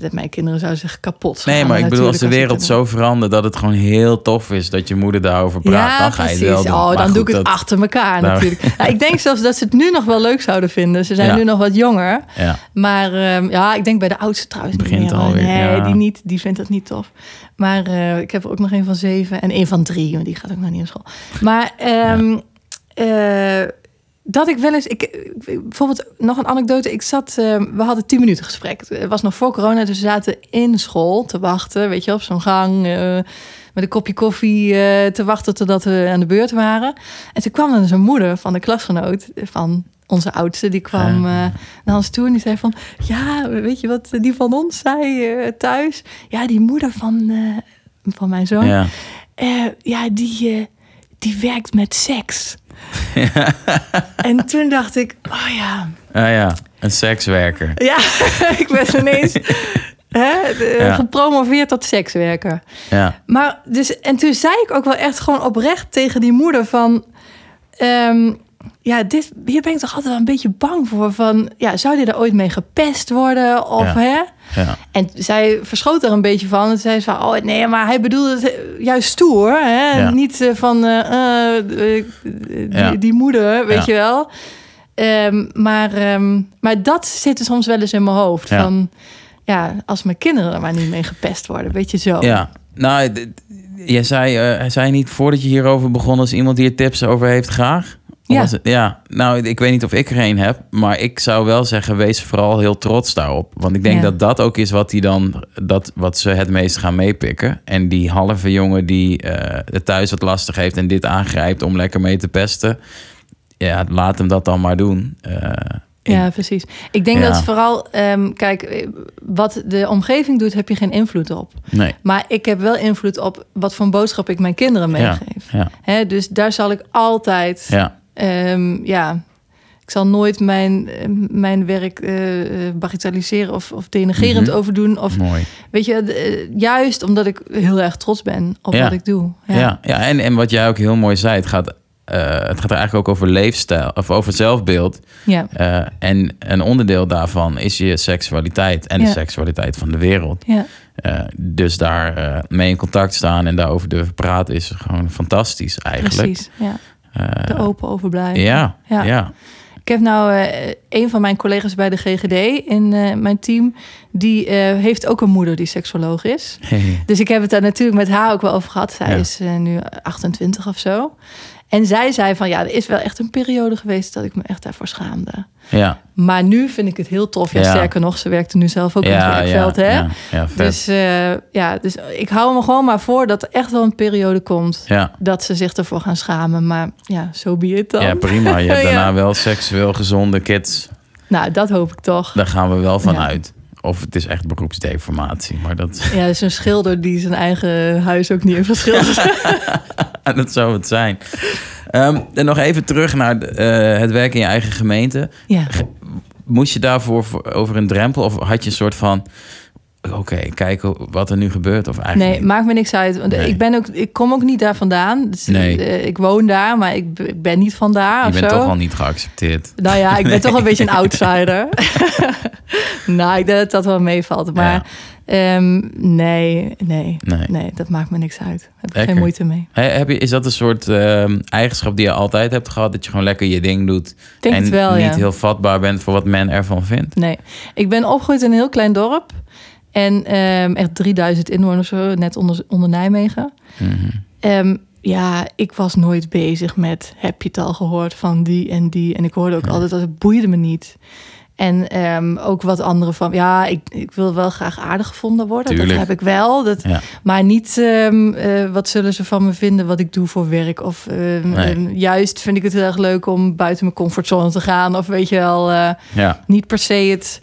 dat mijn kinderen zouden zich kapot. Nee, maar ik bedoel, als de wereld zo verandert... dat het gewoon heel tof is dat je moeder daarover het- praat... Ja, dan ga je het wel doen. Oh, Maar dan goed, doe ik het dat- achter elkaar Nou. natuurlijk. (laughs) Ik denk zelfs dat ze het nu nog wel leuk zouden vinden. Ze zijn Ja. nu nog wat jonger. Ja, Maar ehm, ja, ik denk bij de oudste trouwens Begint alweer, nee, die niet. Die vindt dat niet tof. Maar eh, ik heb er ook nog een van zeven en een van drie. Maar die gaat ook nog niet naar school. Maar eh, dat ik wel eens... Ik, bijvoorbeeld nog een anekdote. Ik zat... eh, we hadden tien minuten gesprek. Het was nog voor corona. Dus we zaten in school te wachten. Weet je, op zo'n gang... eh, met een kopje koffie eh, te wachten totdat we aan de beurt waren. En toen kwam dan zijn moeder van de klasgenoot van onze oudste. Die kwam Ja. naar ons toe en die zei van... Ja, weet je wat die van ons zei thuis? Ja, die moeder van, van mijn zoon. ja. Ja, die, die werkt met seks. (laughs) En toen dacht ik, oh ja, Ah, ja, een sekswerker. (laughs) ja, ik ben ineens hè, de- Ja. gepromoveerd tot sekswerker. Ja, Maar dus, en toen zei ik ook wel echt gewoon oprecht tegen die moeder van... ehm, ja, dit, hier ben ik toch altijd wel een beetje bang voor. Van, ja, zou die er ooit mee gepest worden? Of, Ja. hè? ja. En zij verschoot er een beetje van. En zei ze van, oh nee, maar hij bedoelde het juist stoer. Hè? Ja. Niet eh, van eh, eh, die, die moeder, weet je wel. Ehm, maar, ehm, maar dat zit er soms wel eens in mijn hoofd. Van, ja, als mijn kinderen er maar niet mee gepest worden. Weet je zo. Ja, nou, jij zei, hij zei niet voordat je hierover begon... als iemand hier tips over heeft, graag? Ja. het- ja, nou, ik weet niet of ik er een heb, maar ik zou wel zeggen, wees vooral heel trots daarop. Want ik denk Ja. dat dat ook is wat, die dan, dat, wat ze het meest gaan meepikken. En die halve jongen die eh, het thuis wat lastig heeft en dit aangrijpt om lekker mee te pesten. Ja, laat hem dat dan maar doen. Eh, Ja, precies. Ik denk Ja. dat vooral, ehm, kijk, eh, wat de omgeving doet, heb je geen invloed op. Nee, Maar ik heb wel invloed op wat voor boodschap ik mijn kinderen meegeef. ja, Hè, dus daar zal ik altijd, ja, ehm, ja, ik zal nooit mijn, mijn werk eh, bagatelliseren of, of denigerend Mhm. over doen. Of mooi. weet je, eh, juist omdat ik heel erg trots ben op Ja. wat ik doe. Ja, ja, en, en wat jij ook heel mooi zei, het gaat, eh, het gaat er eigenlijk ook over leefstijl of over zelfbeeld. ja. En een onderdeel daarvan is je seksualiteit en de Ja. seksualiteit van de wereld. ja. Dus daar mee in contact staan en daarover durven praten is gewoon fantastisch eigenlijk. precies. Ja. Eh, Er open over blijven. ja, ja. Ik heb nou eh, een van mijn collega's bij de GGD in eh, mijn team. Die heeft ook een moeder die seksoloog is. Dus ik heb het daar natuurlijk met haar ook wel over gehad. Zij Ja. is nu 28 of zo. En zij zei van ja, er is wel echt een periode geweest dat ik me echt daarvoor schaamde. ja. Maar nu vind ik het heel tof. Ja, Ja. sterker nog, ze werkte nu zelf ook in het werkveld. hè? ja, ja, vet. Dus, eh, ja, dus ik hou me gewoon maar voor dat er echt wel een periode komt dat ze zich ervoor gaan schamen. Maar ja, zo so be it dan. ja, prima. Je hebt (laughs) Ja. daarna wel seksueel gezonde kids. Nou, dat hoop ik toch. Daar gaan we wel van uit. Of het is echt beroepsdeformatie. Maar dat, Ja, dus een schilder die zijn eigen huis ook niet heeft geschilderd. (laughs) (laughs) dat zou het zijn. Ehm, en nog even terug naar eh, het werk in je eigen gemeente. ja. Moest je daarvoor voor- over een drempel? Of had je een soort van... Oké, kijken wat er nu gebeurt? Of eigenlijk Nee, niet? maakt me niks uit. Want Nee. ik, ben ook, ik kom ook niet daar vandaan. Dus, Nee. eh, ik woon daar, maar ik, ben niet van daar Je bent zo. toch al niet geaccepteerd. Nou ja, ik ben (laughs) toch een beetje een outsider. (laughs) nou, ik denk dat dat wel meevalt. Maar ehm, nee, nee, Nee. nee, dat maakt me niks uit. Daar heb ik geen moeite mee. Heb je, is dat een soort ehm, eigenschap die je altijd hebt gehad? Dat je gewoon lekker je ding doet. Denk en wel, niet ja. heel vatbaar bent voor wat men ervan vindt. Nee, ik ben opgegroeid in een heel klein dorp. En ehm, echt 3000 inwoners, net onder, onder Nijmegen. Mhm. Ja, ik was nooit bezig met heb je het al gehoord van die en die. En ik hoorde ook altijd dat het boeide me niet. En ehm, ook wat anderen van, ja, ik, ik wil wel graag aardig gevonden worden. Tuurlijk. Dat heb ik wel. Dat, Ja. Maar niet, ehm, eh, wat zullen ze van me vinden wat ik doe voor werk? Of ehm, Nee. juist vind ik het heel erg leuk om buiten mijn comfortzone te gaan. Of weet je wel, eh, Ja, niet per se het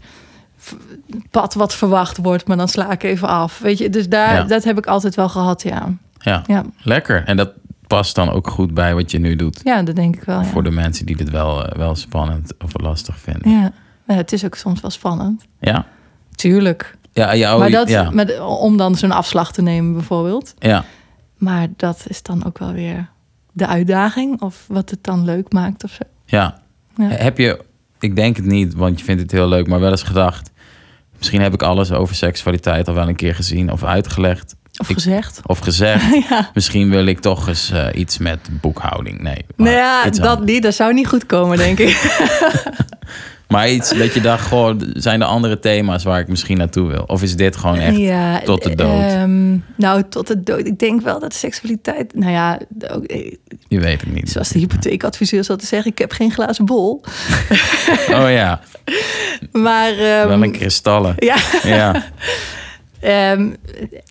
pad wat verwacht wordt, maar dan sla ik even af. Weet je, dus daar, Ja. dat heb ik altijd wel gehad, ja. ja, Ja, lekker. En dat past dan ook goed bij wat je nu doet. ja dat denk ik wel. Voor de mensen die dit wel, eh, wel spannend of lastig vinden. Ja. Ja, het is ook soms wel spannend. Ja? Tuurlijk. Ja, ja, oh, maar dat, ja. met, om dan zo'n afslag te nemen bijvoorbeeld. ja. Maar dat is dan ook wel weer de uitdaging. Of wat het dan leuk maakt of zo. ja. Ja. Heb je, ik denk het niet, want je vindt het heel leuk, maar wel eens gedacht... Misschien heb ik alles over seksualiteit al wel een keer gezien of uitgelegd Of Ik- gezegd. of gezegd. (laughs) ja. Misschien wil ik toch eens eh, iets met boekhouding. Nee, Nou ja, dat niet. Dat zou niet goed komen, denk ik. (laughs) (laughs) Maar iets dat je dacht, goh, zijn er andere thema's waar ik misschien naartoe wil? Of is dit gewoon echt... ja, tot de dood? ehm, nou, tot de dood. Ik denk wel dat seksualiteit... Nou ja, ook, eh, Je weet het niet. zoals de hypotheekadviseur zat te zeggen... ik heb geen glazen bol. (laughs) Oh ja, Maar, ehm, wel een kristallen. Ja, Ja, (laughs) Ehm,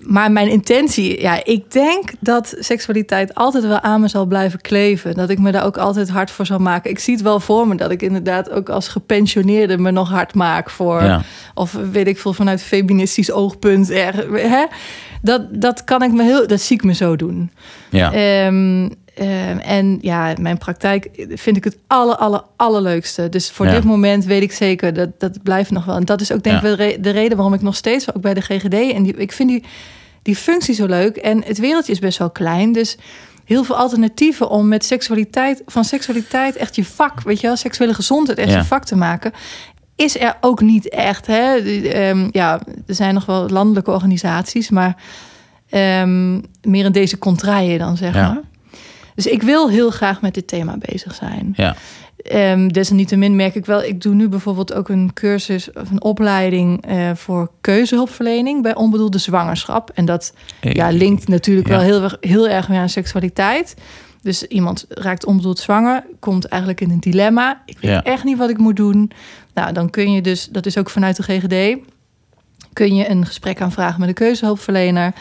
maar mijn intentie, ja, ik denk dat seksualiteit altijd wel aan me zal blijven kleven. Dat ik me daar ook altijd hard voor zal maken. Ik zie het wel voor me dat ik inderdaad ook als gepensioneerde me nog hard maak voor. ja. Of weet ik veel, vanuit feministisch oogpunt. Er, hè? Dat, dat kan ik me heel, dat zie ik me zo doen. ja. Ehm, ehm, en ja, mijn praktijk vind ik het aller, aller, allerleukste. Dus voor Ja. dit moment weet ik zeker dat dat blijft nog wel. En dat is ook denk ik Ja. wel de re- de reden waarom ik nog steeds ook bij de GGD en die, ik vind die, die functie zo leuk. En het wereldje is best wel klein, dus heel veel alternatieven om met seksualiteit van seksualiteit echt je vak, weet je wel, seksuele gezondheid echt Ja. je vak te maken. Is er ook niet echt. Hè? Ehm, ja, er zijn nog wel landelijke organisaties, maar ehm, meer in deze contraien dan zeg Ja. maar. Dus ik wil heel graag met dit thema bezig zijn. ja. Ehm, desalniettemin merk ik wel, ik doe nu bijvoorbeeld ook een cursus of een opleiding eh, voor keuzehulpverlening bij onbedoelde zwangerschap. En dat Hey. ja, linkt natuurlijk Ja. wel heel, erg- heel erg weer aan seksualiteit. Dus iemand raakt onbedoeld zwanger, komt eigenlijk in een dilemma. Ik weet Ja. echt niet wat ik moet doen. Nou, dan kun je dus, dat is ook vanuit de GGD, kun je een gesprek aanvragen met een keuzehulpverlener.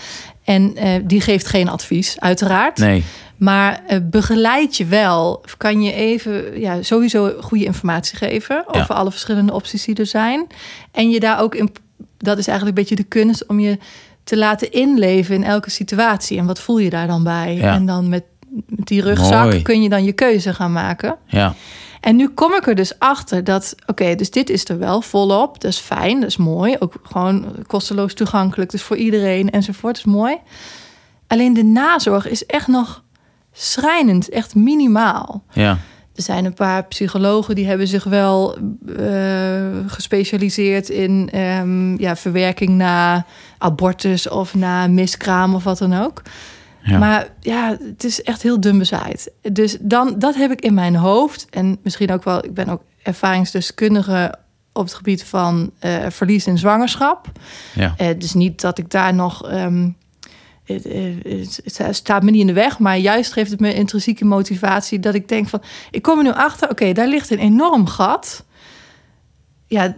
En eh, die geeft geen advies, uiteraard. Nee. Maar eh, begeleid je wel. Kan je even ja, sowieso goede informatie geven Ja. over alle verschillende opties die er zijn. En je daar ook in, dat is eigenlijk een beetje de kunst om je te laten inleven in elke situatie. En wat voel je daar dan bij? Ja. En dan met, met die rugzak Mooi. kun je dan je keuze gaan maken. Ja. En nu kom ik er dus achter dat, oké, dus dit is er wel volop. Dat is fijn, dat is mooi. Ook gewoon kosteloos toegankelijk, dus voor iedereen enzovoort. Dat is mooi. Alleen de nazorg is echt nog schrijnend, echt minimaal. Ja. Er zijn een paar psychologen die hebben zich wel eh, gespecialiseerd in ehm, ja, verwerking na abortus of na miskraam of wat dan ook. Ja. Maar ja, het is echt heel dun bezaaid. Dus dan, dat heb ik in mijn hoofd. En misschien ook wel, ik ben ook ervaringsdeskundige op het gebied van eh, verlies en zwangerschap. Ja. Eh, dus niet dat ik daar nog. ehm, het, het, het staat me niet in de weg, maar juist geeft het me intrinsieke motivatie dat ik denk van, ik kom er nu achter, oké, daar ligt een enorm gat. Ja,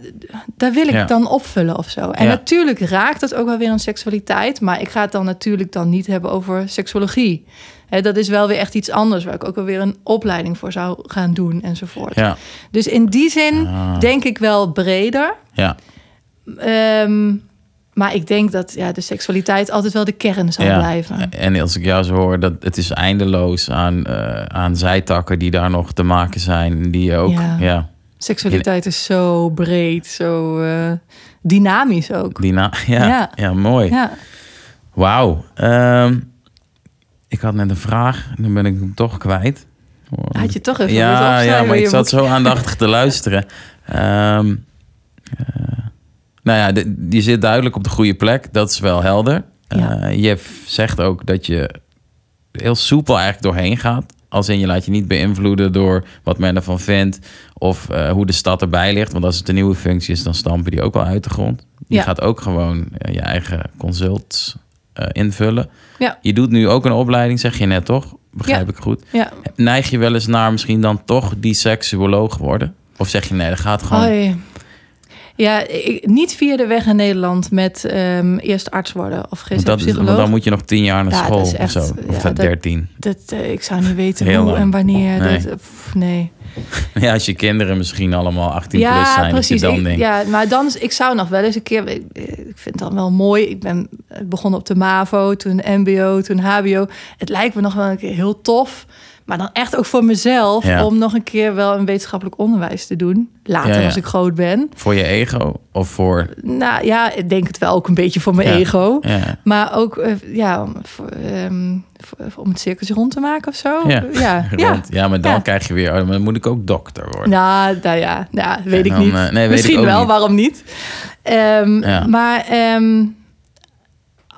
daar wil ik Ja. dan opvullen of zo. En Ja. natuurlijk raakt het ook wel weer aan seksualiteit, maar ik ga het dan natuurlijk dan niet hebben over seksologie. Hè, dat is wel weer echt iets anders, waar ik ook wel weer een opleiding voor zou gaan doen enzovoort. Ja. Dus in die zin Ah. denk ik wel breder. Ja. Ehm, maar ik denk dat ja, de seksualiteit altijd wel de kern zal ja. blijven. En als ik jou zo hoor, dat het is eindeloos aan, eh, aan zijtakken die daar nog te maken zijn. Die ook. Ja. Ja. Seksualiteit is zo breed, zo eh, dynamisch ook. Ja, ja. Ja. mooi. Ja, Wauw. Ehm, ik had net een vraag, nu ben ik hem toch kwijt. had je toch even ja, ja, maar ik zat zo aandachtig te luisteren. Eh, nou ja, de- je zit duidelijk op de goede plek. Dat is wel helder. Ja. Eh, je zegt ook dat je heel soepel eigenlijk doorheen gaat. Als in je laat je niet beïnvloeden door wat men ervan vindt. Of eh, hoe de stad erbij ligt. Want als het een nieuwe functie is, dan stampen die ook wel uit de grond. Je Ja. gaat ook gewoon eh, je eigen consults eh, invullen. Ja. Je doet nu ook een opleiding, zeg je net toch? Begrijp ik goed? Neig je wel eens naar misschien dan toch die seksuoloog worden? Of zeg je nee, dat gaat gewoon... Hoi. Ja, ik, niet via de weg in Nederland met ehm, eerst arts worden of geen want, dat, is- want psycholoog. dan moet je nog tien jaar naar Ja, dat school echt- of zo. Of ja, dat dat- dertien. Dat, eh, ik zou niet weten Heel hoe lang. en wanneer. Nee. Dat, pff, nee. (laughs) Ja, als je kinderen misschien allemaal 18 plus zijn. precies. Dat dan Ik, denkt, ja, maar dan, ik zou nog wel eens een keer. Ik, ik vind het dan wel mooi. Ik ben begonnen op de MAVO, toen MBO, toen HBO. Het lijkt me nog wel een keer heel tof. Maar dan echt ook voor mezelf Ja. om nog een keer wel een wetenschappelijk onderwijs te doen. Later Ja, ja. als ik groot ben. Voor je ego of voor... Nou ja, ik denk het wel ook een beetje voor mijn ego. Maar ook eh, ja, om, voor, ehm, voor- om het cirkeltje rond te maken of zo. ja. ja. (laughs) ja. Maar dan krijg je weer... Oh, dan moet ik ook dokter worden. Nou, nou ja, nou, weet ik dan, niet. eh, nee, weet ik Misschien wel, niet. waarom niet? Ehm. Maar ehm,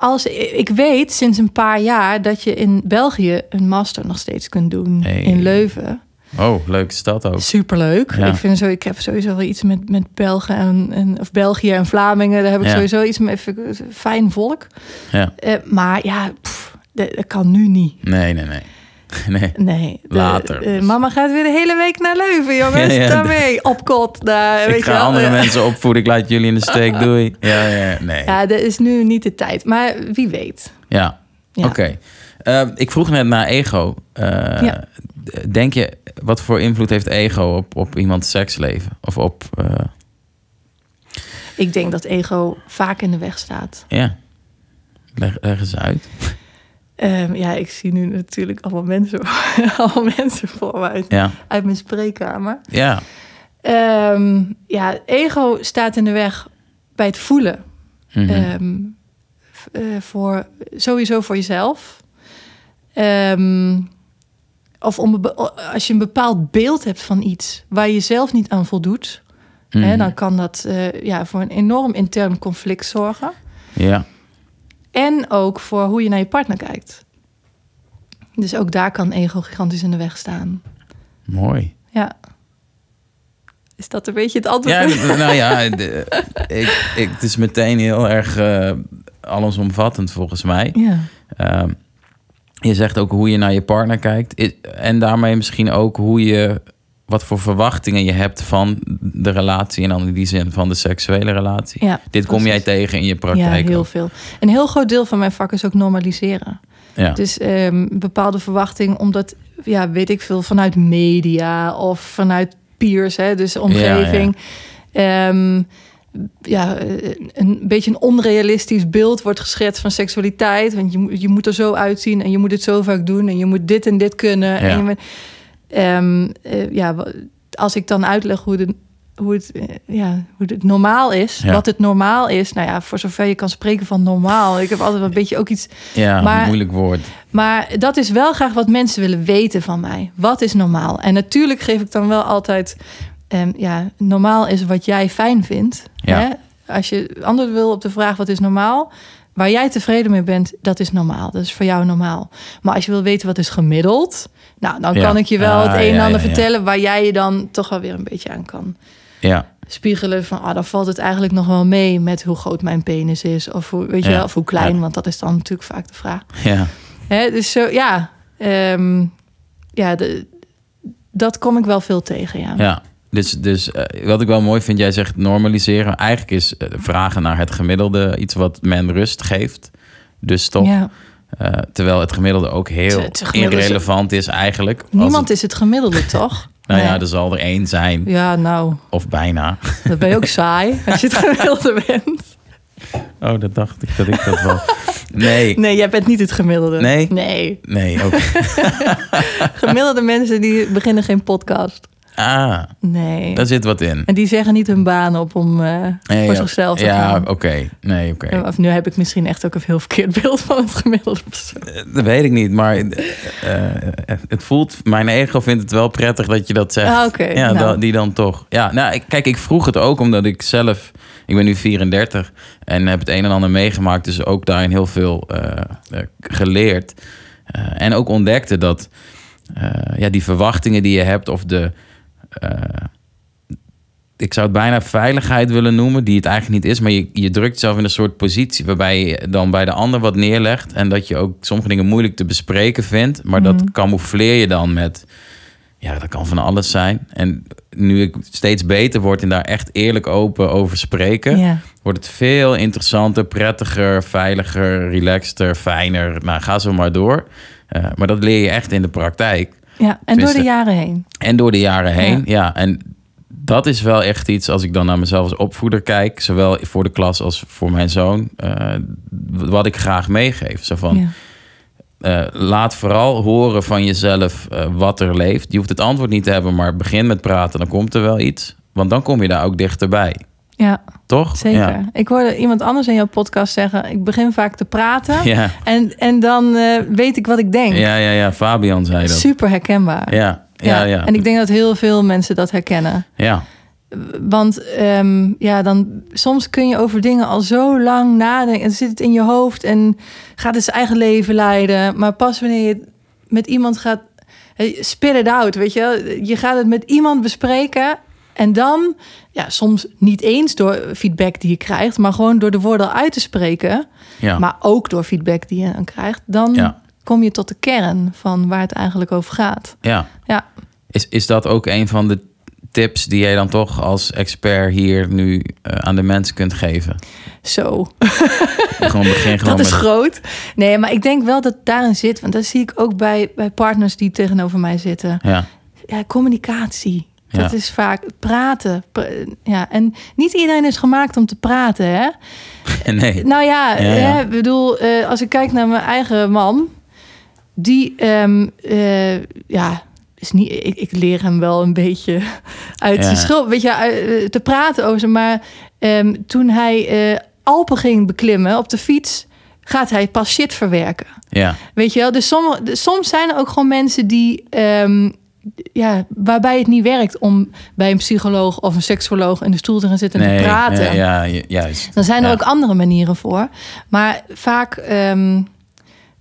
als, ik weet sinds een paar jaar dat je in België een master nog steeds kunt doen Hey. in Leuven. Oh, leuke stad ook. Superleuk. Ja. Ik, vind zo, ik heb sowieso wel iets met, met Belgen en, en, of België en Vlamingen. Daar heb ik Ja. sowieso iets met fijn volk. Ja. Eh, maar ja, pff, dat, dat kan nu niet. Nee, nee, nee. (laughs) Nee. Nee. de- Later. eh, mama gaat weer de hele week naar Leuven, jongens. (laughs) Ja, ja. Daarmee, op kot. Daar, weet Ik je ga wel. andere (laughs) mensen opvoeden. Ik laat jullie in de steek. Doei. Ja, ja, nee. Ja, dat is nu niet de tijd. Maar wie weet. Ja, oké. Eh, ik vroeg net naar ego. Eh. Denk je, wat voor invloed heeft ego op, op iemands seksleven? Of op, Ik denk dat ego vaak in de weg staat. ja, leg, leg eens uit. Ehm, ja, ik zie nu natuurlijk allemaal mensen, (laughs) allemaal mensen voor me uit, Ja, uit mijn spreekkamer. ja, Ehm, ja, ego staat in de weg bij het voelen. mhm. Ehm, eh, voor, sowieso voor jezelf. Of om, als je een bepaald beeld hebt van iets waar je zelf niet aan voldoet, hè, Mhm. dan kan dat eh, ja, voor een enorm intern conflict zorgen. ja, En ook voor hoe je naar je partner kijkt. Dus ook daar kan ego gigantisch in de weg staan. mooi. Ja. Is dat een beetje het antwoord? Ja, nou ja, de- ik, ik, het is meteen heel erg eh, allesomvattend volgens mij. ja. Ehm, Je zegt ook hoe je naar je partner kijkt. En daarmee misschien ook hoe je, wat voor verwachtingen je hebt van de relatie. En dan in die zin van de seksuele relatie. Ja, Dit kom jij tegen in je Ja, praktijk. heel ook. veel. Een heel groot deel van mijn vak is ook normaliseren. Ja. Dus ehm, bepaalde verwachting, omdat, ja, weet ik veel, vanuit media of vanuit peers, hè, dus omgeving. Ehm, ja, een beetje een onrealistisch beeld wordt geschetst van seksualiteit. Want je, moet- je moet er zo uitzien en je moet het zo vaak doen en je moet dit en dit kunnen. Ja. En je Ehm, eh, ja, als ik dan uitleg hoe, de, hoe, het, eh, ja, hoe het normaal is, Ja. wat het normaal is. Nou ja, voor zover je kan spreken van normaal. Ik heb altijd een beetje ook iets ja, Maar- moeilijk woord. maar dat is wel graag wat mensen willen weten van mij. Wat is normaal? En natuurlijk geef ik dan wel altijd... ehm, ja, normaal is wat jij fijn vindt. Ja. Hè? Als je antwoord wil op de vraag wat is normaal... waar jij tevreden mee bent, dat is normaal. Dat is voor jou normaal. Maar als je wil weten wat is gemiddeld... nou, dan Ja. kan ik je wel Ah, het een en ja, ander ja, vertellen... waar jij je dan toch wel weer een beetje aan kan Ja, spiegelen van, ah, dan valt het eigenlijk nog wel mee met hoe groot mijn penis is, of hoe, weet je wel, of hoe klein, want dat is dan natuurlijk vaak de vraag. ja, Hè, dus zo, ja, ehm, ja, de, dat kom ik wel veel tegen, ja. ja. Dus, dus eh, wat ik wel mooi vind, jij zegt normaliseren. Eigenlijk is eh, vragen naar het gemiddelde iets wat men rust geeft. Dus toch, Ja. eh, terwijl het gemiddelde ook heel Het- het gemiddelde is- irrelevant is eigenlijk. Niemand het- is het gemiddelde, (laughs) toch? Nou ja, er zal er één zijn. Ja, nou, Of bijna. (laughs) dan ben je ook saai als je het (laughs) gemiddelde bent. Oh, dat dacht ik dat ik dat wel. Nee, Nee, jij bent niet het gemiddelde. Nee? Nee. nee, ook. Gemiddelde mensen die beginnen geen podcast. Ah, Nee. daar zit wat in. En die zeggen niet hun baan op om eh, Nee, voor ja. zichzelf te Ja, gaan. oké. Nee, oké. Of nu heb ik misschien echt ook een heel verkeerd beeld van het gemiddelde persoon. Eh, Dat weet ik niet, maar eh, het voelt, mijn ego vindt het wel prettig dat je dat zegt. Ah, oké. Ja, nou. da- die dan toch. Ja, nou, kijk, ik vroeg het ook omdat ik zelf, ik ben nu 34 en heb het een en ander meegemaakt, dus ook daarin heel veel geleerd. En ook ontdekte dat ja, die verwachtingen die je hebt of de, ik zou het bijna veiligheid willen noemen, die het eigenlijk niet is, maar je, je drukt jezelf in een soort positie waarbij je dan bij de ander wat neerlegt en dat je ook sommige dingen moeilijk te bespreken vindt, maar dat camoufleer je dan met, ja, dat kan van alles zijn. En nu ik steeds beter word en daar echt eerlijk open over spreken, wordt het veel interessanter, prettiger, veiliger, relaxter, fijner. Nou, ga zo maar door. Eh, maar dat leer je echt in de praktijk. Ja, en door de jaren heen. En door de jaren heen, ja. En dat is wel echt iets, als ik dan naar mezelf als opvoeder kijk, zowel voor de klas als voor mijn zoon, eh, wat ik graag meegeef. Zo van, Ja. eh, laat vooral horen van jezelf eh, wat er leeft. Je hoeft het antwoord niet te hebben, maar begin met praten, dan komt er wel iets. Want dan kom je daar ook dichterbij. Ja, Toch? zeker. Ja. Ik hoorde iemand anders in jouw podcast zeggen... ik begin vaak te praten Ja, en, en dan eh, weet ik wat ik denk. ja, ja, ja. Fabian zei dat. Super herkenbaar. Ja, ja, ja. En ik denk dat heel veel mensen dat herkennen. Ja, Want ehm, ja, dan, soms kun je over dingen al zo lang nadenken. En zit het in je hoofd en gaat het zijn eigen leven leiden. Maar pas wanneer je met iemand gaat... hey, Spit it out, weet je. Je gaat het met iemand bespreken. En dan, ja, soms niet eens door feedback die je krijgt... maar gewoon door de woorden uit te spreken... ja. maar ook door feedback die je dan krijgt... dan Ja. kom je tot de kern van waar het eigenlijk over gaat. ja. Ja, Is, is dat ook een van de tips die jij dan toch als expert hier nu eh, aan de mensen kunt geven? zo. (laughs) Gewoon begin gewoon Dat is met... groot. Nee, maar ik denk wel dat daarin zit. Want dat zie ik ook bij, bij partners die tegenover mij zitten. Ja, Ja, communicatie. Dat Ja. is vaak praten. Pra- ja, en niet iedereen is gemaakt om te praten, hè? (laughs) nee. Nou ja, Ja, ja. Hè, ik bedoel, eh, als ik kijk naar mijn eigen man, die, ehm, eh, ja, is niet, ik, ik leer hem wel een beetje (laughs) uit zijn schuld, weet je, eh, te praten over ze. Maar ehm, toen hij Alpen ging beklimmen op de fiets, gaat hij pas shit verwerken. Ja, Weet je wel? Dus sommige, dus soms zijn er ook gewoon mensen die. ehm, ja, waarbij het niet werkt om bij een psycholoog of een seksoloog in de stoel te gaan zitten en nee. te praten. Ja, ja, ju- juist. Dan zijn er Ja. ook andere manieren voor. Maar vaak, ehm,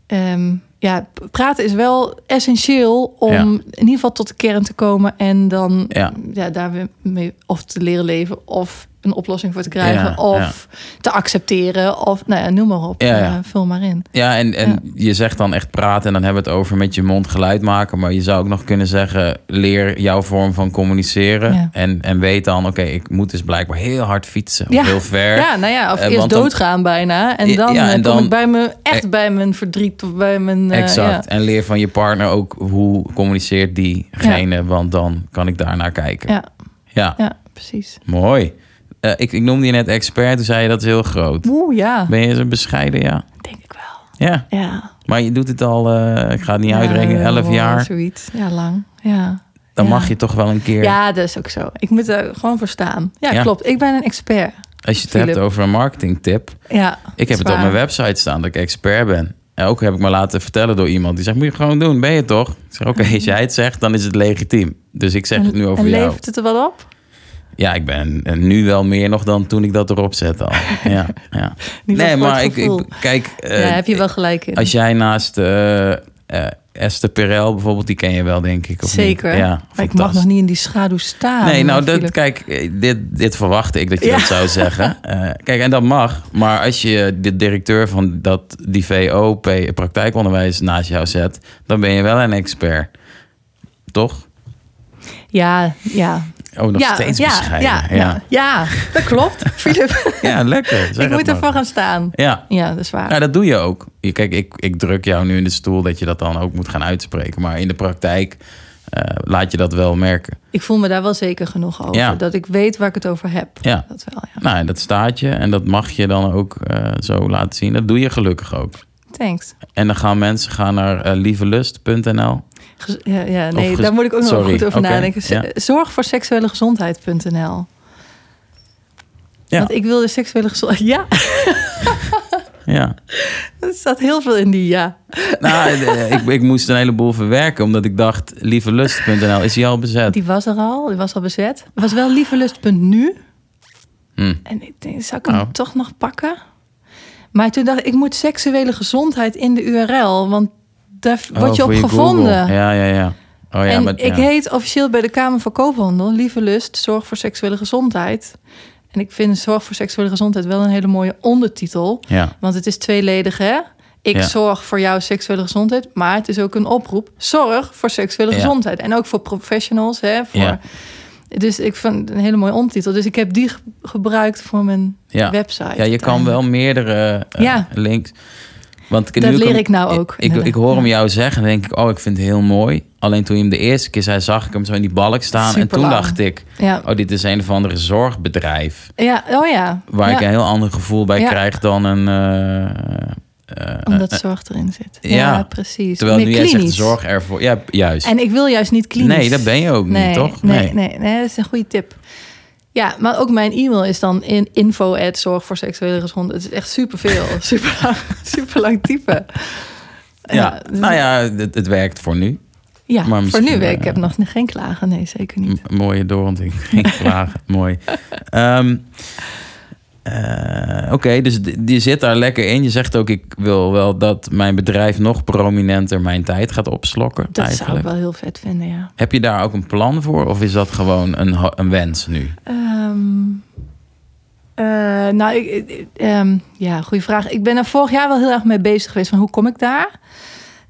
ehm, ja, praten is wel essentieel om Ja. in ieder geval tot de kern te komen en dan Ja. ja. daar weer mee of te leren leven of een oplossing voor te krijgen. Ja, of te accepteren. Of nou ja, noem maar op. Ja. Eh, vul maar in. Ja, en, en je zegt dan echt praten en dan hebben we het over met je mond geluid maken. Maar je zou ook nog kunnen zeggen, leer jouw vorm van communiceren. En, en weet dan, oké, ik moet dus blijkbaar heel hard fietsen. Of heel ver. Ja, nou ja, of Eh, eerst dan- doodgaan bijna. En dan, ja, en eh, kom dan- ik bij me, echt Eh, bij mijn verdriet of bij mijn... exact. En leer van je partner ook hoe communiceert diegene. Want dan kan ik daarnaar kijken. Ja, Ja, ja, precies. mooi. Eh, ik, ik noemde je net expert, toen zei je dat is heel groot. Oeh, ja. Ben je zo bescheiden? Ja. Denk ik wel. Ja, Ja. maar je doet het al, eh, ik ga het niet Ja, uitrekenen, wel, 11 jaar. Zoiets. Ja, lang. Ja. Dan Ja. mag je toch wel een keer, Ja, dat is ook zo. Ik moet er gewoon voor staan. Ja, Ja. klopt. Ik ben een expert. als je het Philip. hebt over een marketingtip. Ja, Ik heb het op mijn website staan dat ik expert ben. En ook heb ik me laten vertellen door iemand die zegt: Moet je gewoon doen, ben je toch? Ik zeg: Oké, (laughs) als jij het zegt, dan is het legitiem. Dus ik zeg het nu over en jou. levert het er wel op? Ja, ik ben eh, nu wel meer nog dan toen ik dat erop zette al. (laughs) Ja, ja. Nee, maar ik, ik kijk. eh, ja, heb je wel gelijk in. Als jij naast eh, eh, Esther Perel bijvoorbeeld, die ken je wel, denk ik. Of Zeker. Niet? Ja, maar ik mag nog niet in die schaduw staan. Nee, nou, dat, kijk, eh, dit, dit verwachtte ik dat je Ja. dat zou zeggen. (laughs) Eh, kijk, en dat mag. Maar als je de directeur van dat, die VO, P- praktijkonderwijs, naast jou zet, dan ben je wel een expert. Toch? Ja, ja. Oh, nog ja, steeds ja, bescheiden. Ja, Ja, ja. ja, dat klopt. (laughs) Philip, Ja, lekker. (laughs) Ik moet ervoor gaan staan. Ja. Ja, dat is waar. ja, dat doe je ook. Kijk, ik, ik druk jou nu in de stoel dat je dat dan ook moet gaan uitspreken. Maar in de praktijk eh, laat je dat wel merken. Ik voel me daar wel zeker genoeg over. Ja. Dat ik weet waar ik het over heb. Ja. Dat wel, ja. Nou, en dat staat je en dat mag je dan ook eh, zo laten zien. Dat doe je gelukkig ook. Thanks. En dan gaan mensen gaan naar eh, lievelust.nl. Ja, ja nee, daar moet ik ook nog Sorry, goed over nadenken. ja. Zorg voor seksuele gezondheid.nl. Ja. Want ik wil de seksuele gezondheid. Ja, Ja. (laughs) er staat heel veel in die ja. Nou, eh, ik, ik moest een heleboel verwerken, omdat ik dacht, lievelust.nl, is die al bezet? Die was er al, die was al bezet. Het was wel lievelust.nu. Hm. En ik denk, zou ik hem Oh. toch nog pakken? Maar toen dacht ik, ik moet seksuele gezondheid in de URL. Want daar word Oh, je op gevonden. Google. Ja, ja, ja. Oh ja, en maar, ik heet officieel bij de Kamer van Koophandel... Lieve Lust, Zorg voor Seksuele Gezondheid. En ik vind Zorg voor Seksuele Gezondheid wel een hele mooie ondertitel. Ja, Want het is tweeledig, hè? Ik Ja. zorg voor jouw seksuele gezondheid, maar het is ook een oproep. Zorg voor seksuele Ja. gezondheid. En ook voor professionals, hè? Voor... Ja. Dus ik vind het een hele mooie ondertitel. Dus ik heb die ge- gebruikt voor mijn website. ja, je kan wel meerdere Ja. links. Want Dat leer ik nou ook, Ik, ik, hoor hem jou zeggen en denk ik, oh, ik vind het heel mooi. Alleen toen je hem de eerste keer zei, zag ik hem zo in die balk staan. en toen dacht ik, Ja, oh, dit is een of andere zorgbedrijf. ja. oh ja. Waar ja. ik een heel ander gevoel bij Ja. krijg dan een... eh, eh, Omdat eh, zorg erin zit. ja. Precies. terwijl Meer nu jij zegt zorg ervoor. Ja, juist. En ik wil juist niet klinisch. nee, dat ben je ook nee, niet, toch? Nee, nee, nee, dat is een goede tip. Ja, maar ook mijn e-mail is dan in info at zorg voor seksuele gezondheid. Het is echt superveel. (laughs) super lang, super lang typen. Ja, dus- nou ja, het, het werkt voor nu. ja maar voor nu. eh, Ik heb nog geen klagen. Nee, zeker niet. Mooie doorontwikkeling. Geen (laughs) klagen. Mooi. Ehm, eh, Oké, dus je zit daar lekker in. Je zegt ook, ik wil wel dat mijn bedrijf nog prominenter mijn tijd gaat opslokken. Dat eigenlijk. zou ik wel heel vet vinden, ja. Heb je daar ook een plan voor? Of is dat gewoon een, een wens nu? Ehm, eh, nou, ik, ik- ehm, ja, goede vraag. Ik ben er vorig jaar wel heel erg mee bezig geweest van hoe kom ik daar?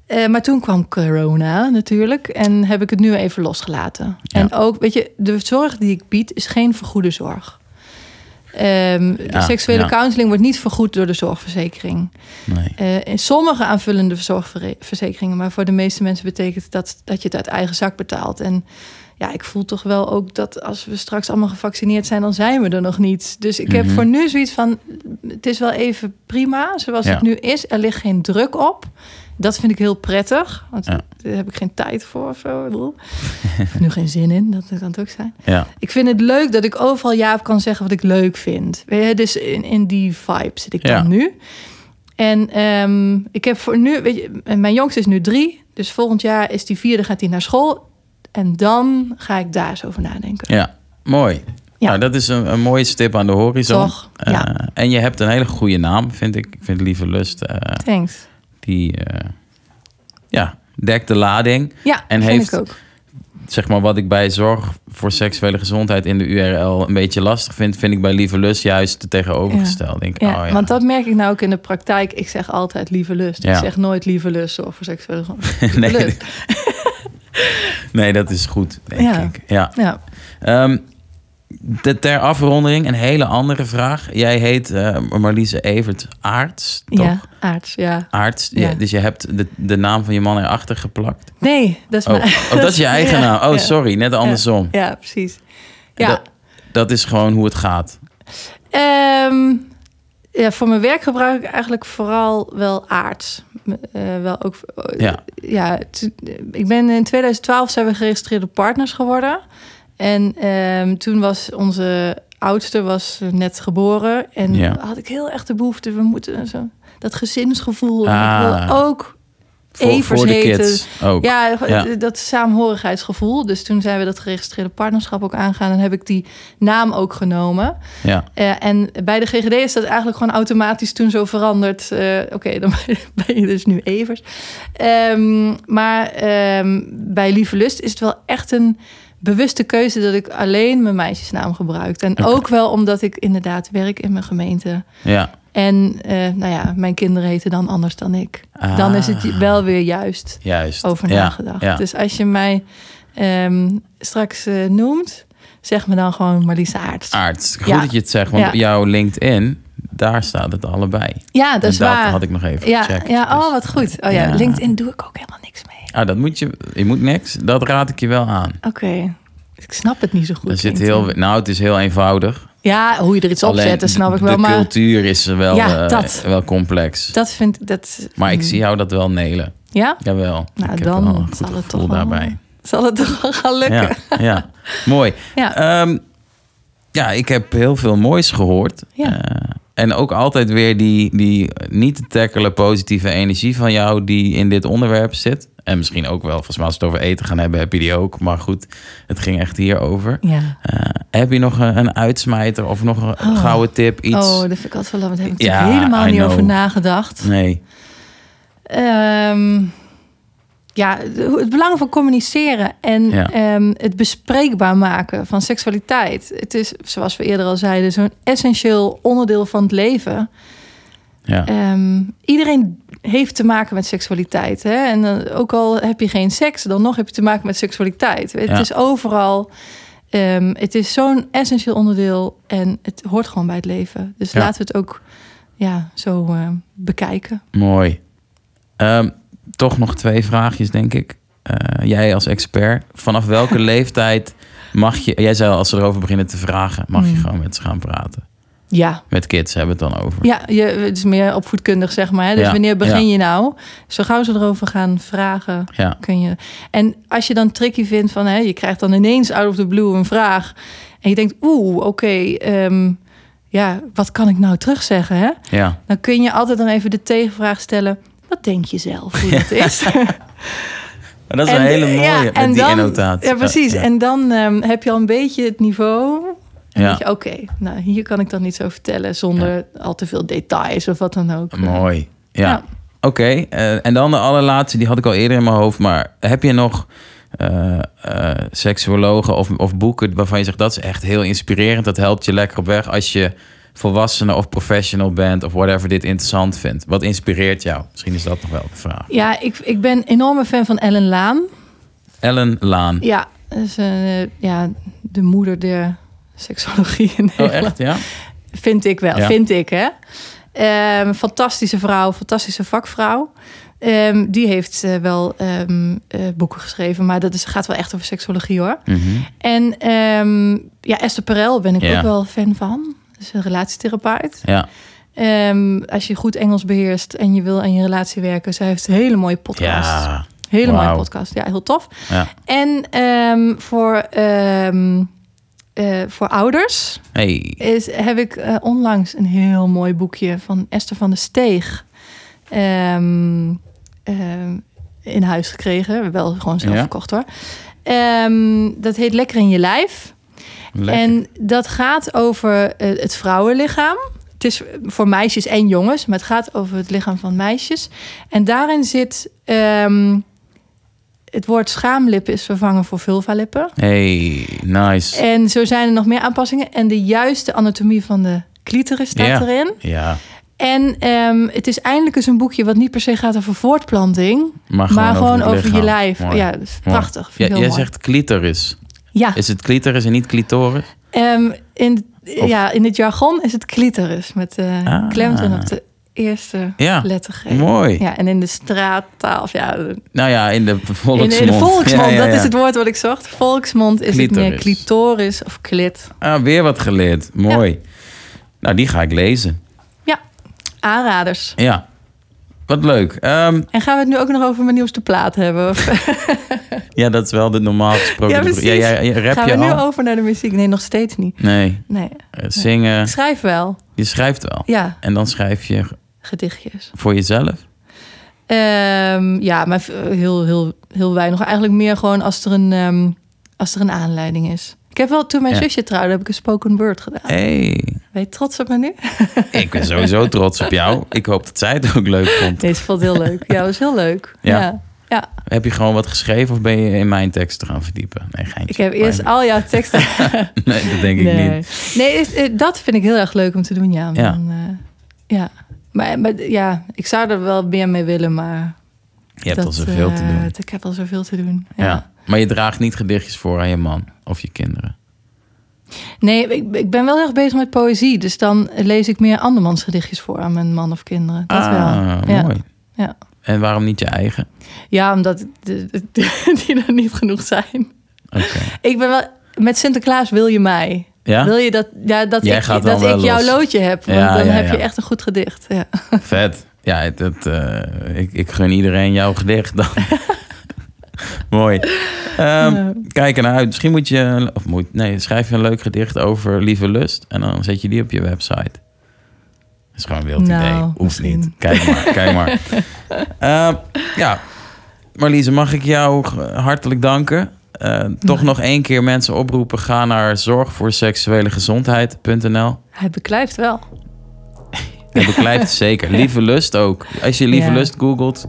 Eh, maar toen kwam corona natuurlijk en heb ik het nu even losgelaten. Ja. En ook, weet je, de zorg die ik bied is geen vergoede zorg. Ja, seksuele ja. counseling wordt niet vergoed door de zorgverzekering. Nee. Eh, in sommige aanvullende zorgverzekeringen, maar voor de meeste mensen betekent dat dat je het uit eigen zak betaalt. En ja, ik voel toch wel ook dat als we straks allemaal gevaccineerd zijn, dan zijn we er nog niet. Dus ik heb Mhm. voor nu zoiets van: het is wel even prima zoals Ja. het nu is. Er ligt geen druk op. Dat vind ik heel prettig, want Ja. daar heb ik geen tijd voor of zo. Ik heb nu geen zin in, dat kan het ook zijn. Ja. Ik vind het leuk dat ik overal ja op kan zeggen wat ik leuk vind. Weet je, dus in, in die vibe zit ik dan Ja. nu. En ehm, ik heb voor nu, weet je, mijn jongste is nu drie. Dus volgend jaar is die vierde, gaat hij naar school. En dan ga ik daar eens over nadenken. ja, mooi. Ja. Nou, dat is een, een mooie stip aan de horizon. Toch? Eh. En je hebt een hele goede naam, vind ik. Ik vind Lieve Lust, eh, Thanks. Die eh, ja, dekt de lading. Ja, En vind heeft- ik ook. zeg maar wat ik bij zorg voor seksuele gezondheid in de URL een beetje lastig vindt, vind ik bij Lieve Lust juist het tegenovergestelde. Denk, Ja, oh, ja. want dat merk ik nou ook in de praktijk. Ik zeg altijd lieve lust. Ja. Ik zeg nooit lieve lust of voor seksuele gezondheid. (laughs) nee, nee, dat is goed, denk Ja. ik. Ja. Ja. Ehm, de, ter afronding een hele andere vraag. Jij heet eh, Marliese Evert Aarts, toch? ja, aards, ja. Aarts. Ja. Ja, dus je hebt de, de naam van je man erachter geplakt. Nee, dat is Oh, mijn... oh dat is je (laughs) eigen Ja, naam. Oh, ja. sorry, net andersom. Ja, precies. Ja, Dat, dat is gewoon hoe het gaat. Ehm, ja, voor mijn werk gebruik ik eigenlijk vooral wel aards. Eh, wel ook, Ja. ja, t- ik ben in 2012 zijn we geregistreerde partners geworden. En ehm, toen was onze oudste was net geboren. En Ja. had ik heel erg de behoefte, we moeten zo, dat gezinsgevoel. Ah. ik wil ook Voor, Evers voor de kids ook. ja, Ja. dat samenhorigheidsgevoel. Dus toen zijn we dat geregistreerde partnerschap ook aangaan. En heb ik die naam ook genomen. Ja. Eh, en bij de GGD is dat eigenlijk gewoon automatisch toen zo veranderd. Eh, Oké, dan (laughs) ben je dus nu Evers. Ehm, maar ehm, bij Lieve Lust is het wel echt een bewuste keuze... dat ik alleen mijn meisjesnaam gebruik. En ook wel omdat ik inderdaad werk in mijn gemeente. ja. En eh, nou ja, mijn kinderen heten dan anders dan ik. Ah. Dan is het wel weer juist Juist. over nagedacht. Ja. Dus als je mij ehm, straks eh, noemt, zeg me dan gewoon Marlies Aarts. Aarts. Goed Ja. dat je het zegt, want jouw LinkedIn, daar staat het allebei. Ja, dat is En waar. had ik nog even ja, gecheckt. ja, dus- oh, wat goed. Oh ja, Ja. LinkedIn doe ik ook helemaal niks mee. Ah, dat moet je, je moet niks. Dat raad ik je wel aan. Oké, ik snap het niet zo goed. er zit heel, nou, het is heel eenvoudig. Ja, hoe je er iets op zet, dat snap ik de wel. Maar cultuur is wel, Ja, eh, dat. wel complex. dat vind ik... Dat, maar ik mm, zie jou dat wel nelen. Ja? Jawel. Nou, ik heb dan een zal het toch wel- daarbij. Zal het toch wel gaan lukken? Ja, ja. mooi. (laughs) Ja. Ehm, ja, ik heb heel veel moois gehoord. Ja. Eh, en ook altijd weer die, die niet te tackelen positieve energie van jou die in dit onderwerp zit. En misschien ook wel, volgens mij als we het over eten gaan hebben, heb je die ook. Maar goed, het ging echt hierover. Ja. Eh, heb je nog een, een uitsmijter of nog een Oh. gouden tip? Iets? Oh, dat vind ik altijd wel Daar heb ik Ja, helemaal I niet know. over nagedacht. Nee. Ehm, ja, het belang van communiceren en Ja. ehm, het bespreekbaar maken van seksualiteit. Het is, zoals we eerder al zeiden, zo'n essentieel onderdeel van het leven. Ja. Ehm, iedereen heeft te maken met seksualiteit. Hè? En dan, ook al heb je geen seks, dan nog heb je te maken met seksualiteit. Het Ja. is overal. ehm, het is zo'n essentieel onderdeel en het hoort gewoon bij het leven. Dus Ja. laten we het ook ja, zo eh, bekijken. Mooi. Ehm, toch nog twee vraagjes, denk ik. Eh, jij als expert, vanaf welke (laughs) leeftijd mag je... Jij zei al, als ze erover beginnen te vragen, mag je Mm. gewoon met ze gaan praten. Ja, Met kids hebben we het dan over. Ja, je, het is meer opvoedkundig, zeg maar. Hè? Dus Ja, wanneer begin ja. je nou? Zo gauw ze erover gaan vragen, Ja, kun je... En als je dan tricky vindt van... Hè, je krijgt dan ineens out of the blue een vraag... en je denkt, oeh, oké... ehm, ja, wat kan ik nou terugzeggen, hè? ja. Dan kun je altijd dan even de tegenvraag stellen... wat denk je zelf hoe dat is? (laughs) Maar dat is En- een hele mooie ja, met en die dan- annotatie. Ja, precies. Ja, En dan ehm, heb je al een beetje het niveau... Ja. oké, nou, hier kan ik dan niet zo vertellen... zonder al te veel details of wat dan ook. Mooi. Ja. Ja. Oké, eh, en dan de allerlaatste, die had ik al eerder in mijn hoofd. Maar heb je nog eh, seksuologen of, of boeken waarvan je zegt... dat is echt heel inspirerend, dat helpt je lekker op weg... als je volwassene of professional bent of whatever dit interessant vindt. Wat inspireert jou? Misschien is dat nog wel de vraag. Ja, ik, ik ben een enorme fan van Ellen Laan. Ellen Laan. Ja, is ja, de moeder der seksologie in Oh, Nederland. echt? Ja? Vind ik wel, Ja. vind ik hè. Ehm, fantastische vrouw, fantastische vakvrouw. Ehm, die heeft eh, wel ehm, eh, boeken geschreven, maar dat is, gaat wel echt over seksologie hoor. Mhm. En ja, Esther Perel ben ik Ja. ook wel fan van. Dat is een relatietherapeut. Ja. Als je goed Engels beheerst en je wil aan je relatie werken, zij heeft een hele mooie podcast. Ja. Hele mooie podcast. Ja, heel tof. ja. En voor, eh, voor ouders Hey. is, heb ik eh, onlangs een heel mooi boekje van Esther van der Steeg ehm, ehm, in huis gekregen. Wel gewoon zelf Ja. verkocht hoor. Ehm, dat heet Lekker in je lijf. Lekker. En dat gaat over eh, het vrouwenlichaam. Het is voor meisjes en jongens, maar het gaat over het lichaam van meisjes. En daarin zit ehm, het woord schaamlip is vervangen voor vulvalippen. Hey, nice. En zo zijn er nog meer aanpassingen. En de juiste anatomie van de clitoris staat erin. Ja, En ehm, het is eindelijk eens een boekje wat niet per se gaat over voortplanting, maar gewoon, maar gewoon over, je lijf. Mooi. Ja, dat is prachtig. Ja, jij mooi. zegt clitoris. ja. Is het clitoris en niet clitoris? Ehm, in, Of- ja, in het jargon is het clitoris met de Ah. klemtoon op de eerste Ja, lettergreep. mooi. Ja, en in de straattaal, of ja, Nou ja, in de volksmond. in de volksmond, (laughs) Ja, ja, dat is het woord wat ik zocht. Volksmond is het meer Clitoris. of clit. Ah, weer wat geleerd. Mooi. Nou, die ga ik lezen. Ja, aanraders. Ja, wat leuk. Ehm, En gaan we het nu ook nog over mijn nieuwste plaat hebben? Of (laughs) ja, dat is wel de normaal gesproken. Ja, precies. Ja, ja, ja, rap gaan je we nu over naar de muziek? Nee, nog steeds niet. Nee, Nee, eh, zingen. ik schrijf wel. Je schrijft wel. Ja, En dan schrijf je gedichtjes. voor jezelf? Ehm, ja, maar heel, heel, heel weinig. Eigenlijk meer gewoon als er een, ehm, als er een aanleiding is. Ik heb wel, toen mijn Ja. zusje trouwde, heb ik een spoken word gedaan. hey, Ben je trots op me nu? (laughs) ik ben sowieso trots op jou. Ik hoop dat zij het ook leuk vond. Nee, ze vond heel leuk. Ja, was heel leuk. Ja. Ja. ja. Heb je gewoon wat geschreven of ben je in mijn teksten gaan verdiepen? Nee, geintje. Ik heb eerst al jouw teksten. (laughs) Nee, dat denk ik nee, niet. nee dat vind ik heel erg leuk om te doen, ja. Ja. Dan, eh, ja. Maar, maar ja, ik zou er wel meer mee willen, maar... Je hebt dat, al zoveel te eh, doen. Ik heb al zoveel te doen. Ja. Ja. Maar je draagt niet gedichtjes voor aan je man of je kinderen. Nee, ik, ik ben wel erg bezig met poëzie. Dus dan lees ik meer andermans gedichtjes voor aan mijn man of kinderen. Dat ah, wel. Ja. mooi. Ja. En waarom niet je eigen? ja, omdat de- de- (laughs) die er niet genoeg zijn. Oké. Ik ben wel... Met Sinterklaas wil je mij. Ja? Wil je dat, ja, dat Jij ik, dat ik jouw loodje heb? Want Ja, dan ja, heb je echt een goed gedicht. Ja. (laughs) Vet. Ja, het, het, eh, ik, ik gun iedereen jouw gedicht dan. (laughs) Mooi. Ja. Kijk ernaar uit. Misschien moet je... Of moet, nee, schrijf je een leuk gedicht over lieve lust. En dan zet je die op je website. Dat is gewoon een wild Nou, idee. Hoeft misschien. niet. Kijk maar, kijk maar. (laughs) Ehm, ja. Marliese, mag ik jou hartelijk danken. Eh, toch nog één keer mensen oproepen. Ga naar zorgvoorseksuelegezondheid.nl Hij beklijft wel. Het beklijft (laughs) zeker. Lieve lust ook. Als je lieve Ja. lust googelt.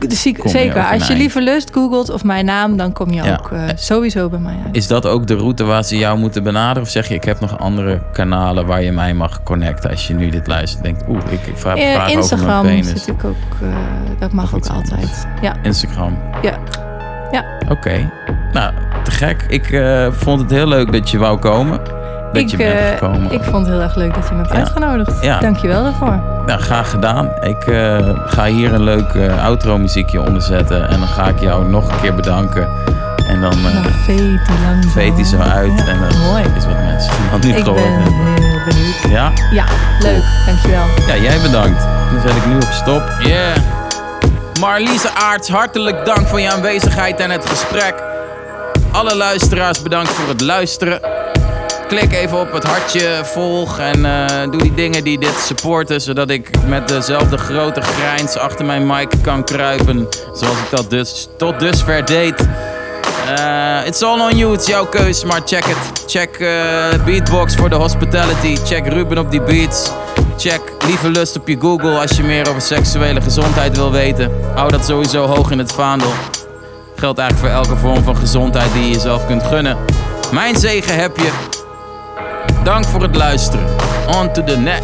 Je zeker. ook Als je lieve lust googelt of mijn naam, dan kom je Ja. ook eh, sowieso bij mij uit. Is dat ook de route waar ze jou moeten benaderen? Of zeg je, ik heb nog andere kanalen waar je mij mag connecten als je nu dit luistert? Denkt, oeh, ik, ik vraag, Eh, vraag over mijn Instagram zit ik ook. eh, dat mag ook anders. altijd. Ja. Instagram. Ja. Ja. Oké. Nou, te gek. Ik eh, vond het heel leuk dat je wou komen. Dat ik, je bent eh, gekomen. ik vond het heel erg leuk dat je me hebt Ja. uitgenodigd. Ja. Dankjewel daarvoor. Nou, graag gedaan. Ik eh, ga hier een leuk eh, outro muziekje onder zetten. En dan ga ik jou nog een keer bedanken. En dan eh veet die lang. veet hij zo uit. Ja, En dan mooi. is wat mensen (laughs) van nu Ik gehoord ben hebben. heel benieuwd. Ja? Ja, leuk. Dankjewel. Ja, jij bedankt. Dan zet ik nu op stop. Yeah. Marliese Aarts, hartelijk dank voor je aanwezigheid en het gesprek. Alle luisteraars bedankt voor het luisteren. Klik even op het hartje, volg en eh, doe die dingen die dit supporten, zodat ik met dezelfde grote grijns achter mijn mic kan kruipen, zoals ik dat dus tot dusver deed. Eh, it's all on you, is jouw keus, maar check het. Check eh, Beatbox voor de hospitality. Check Ruben op die beats. Check Lieve Lust op je Google als je meer over seksuele gezondheid wil weten. Hou dat sowieso hoog in het vaandel. Geldt eigenlijk voor elke vorm van gezondheid die je jezelf kunt gunnen. Mijn zegen heb je. Dank voor het luisteren. On to the net.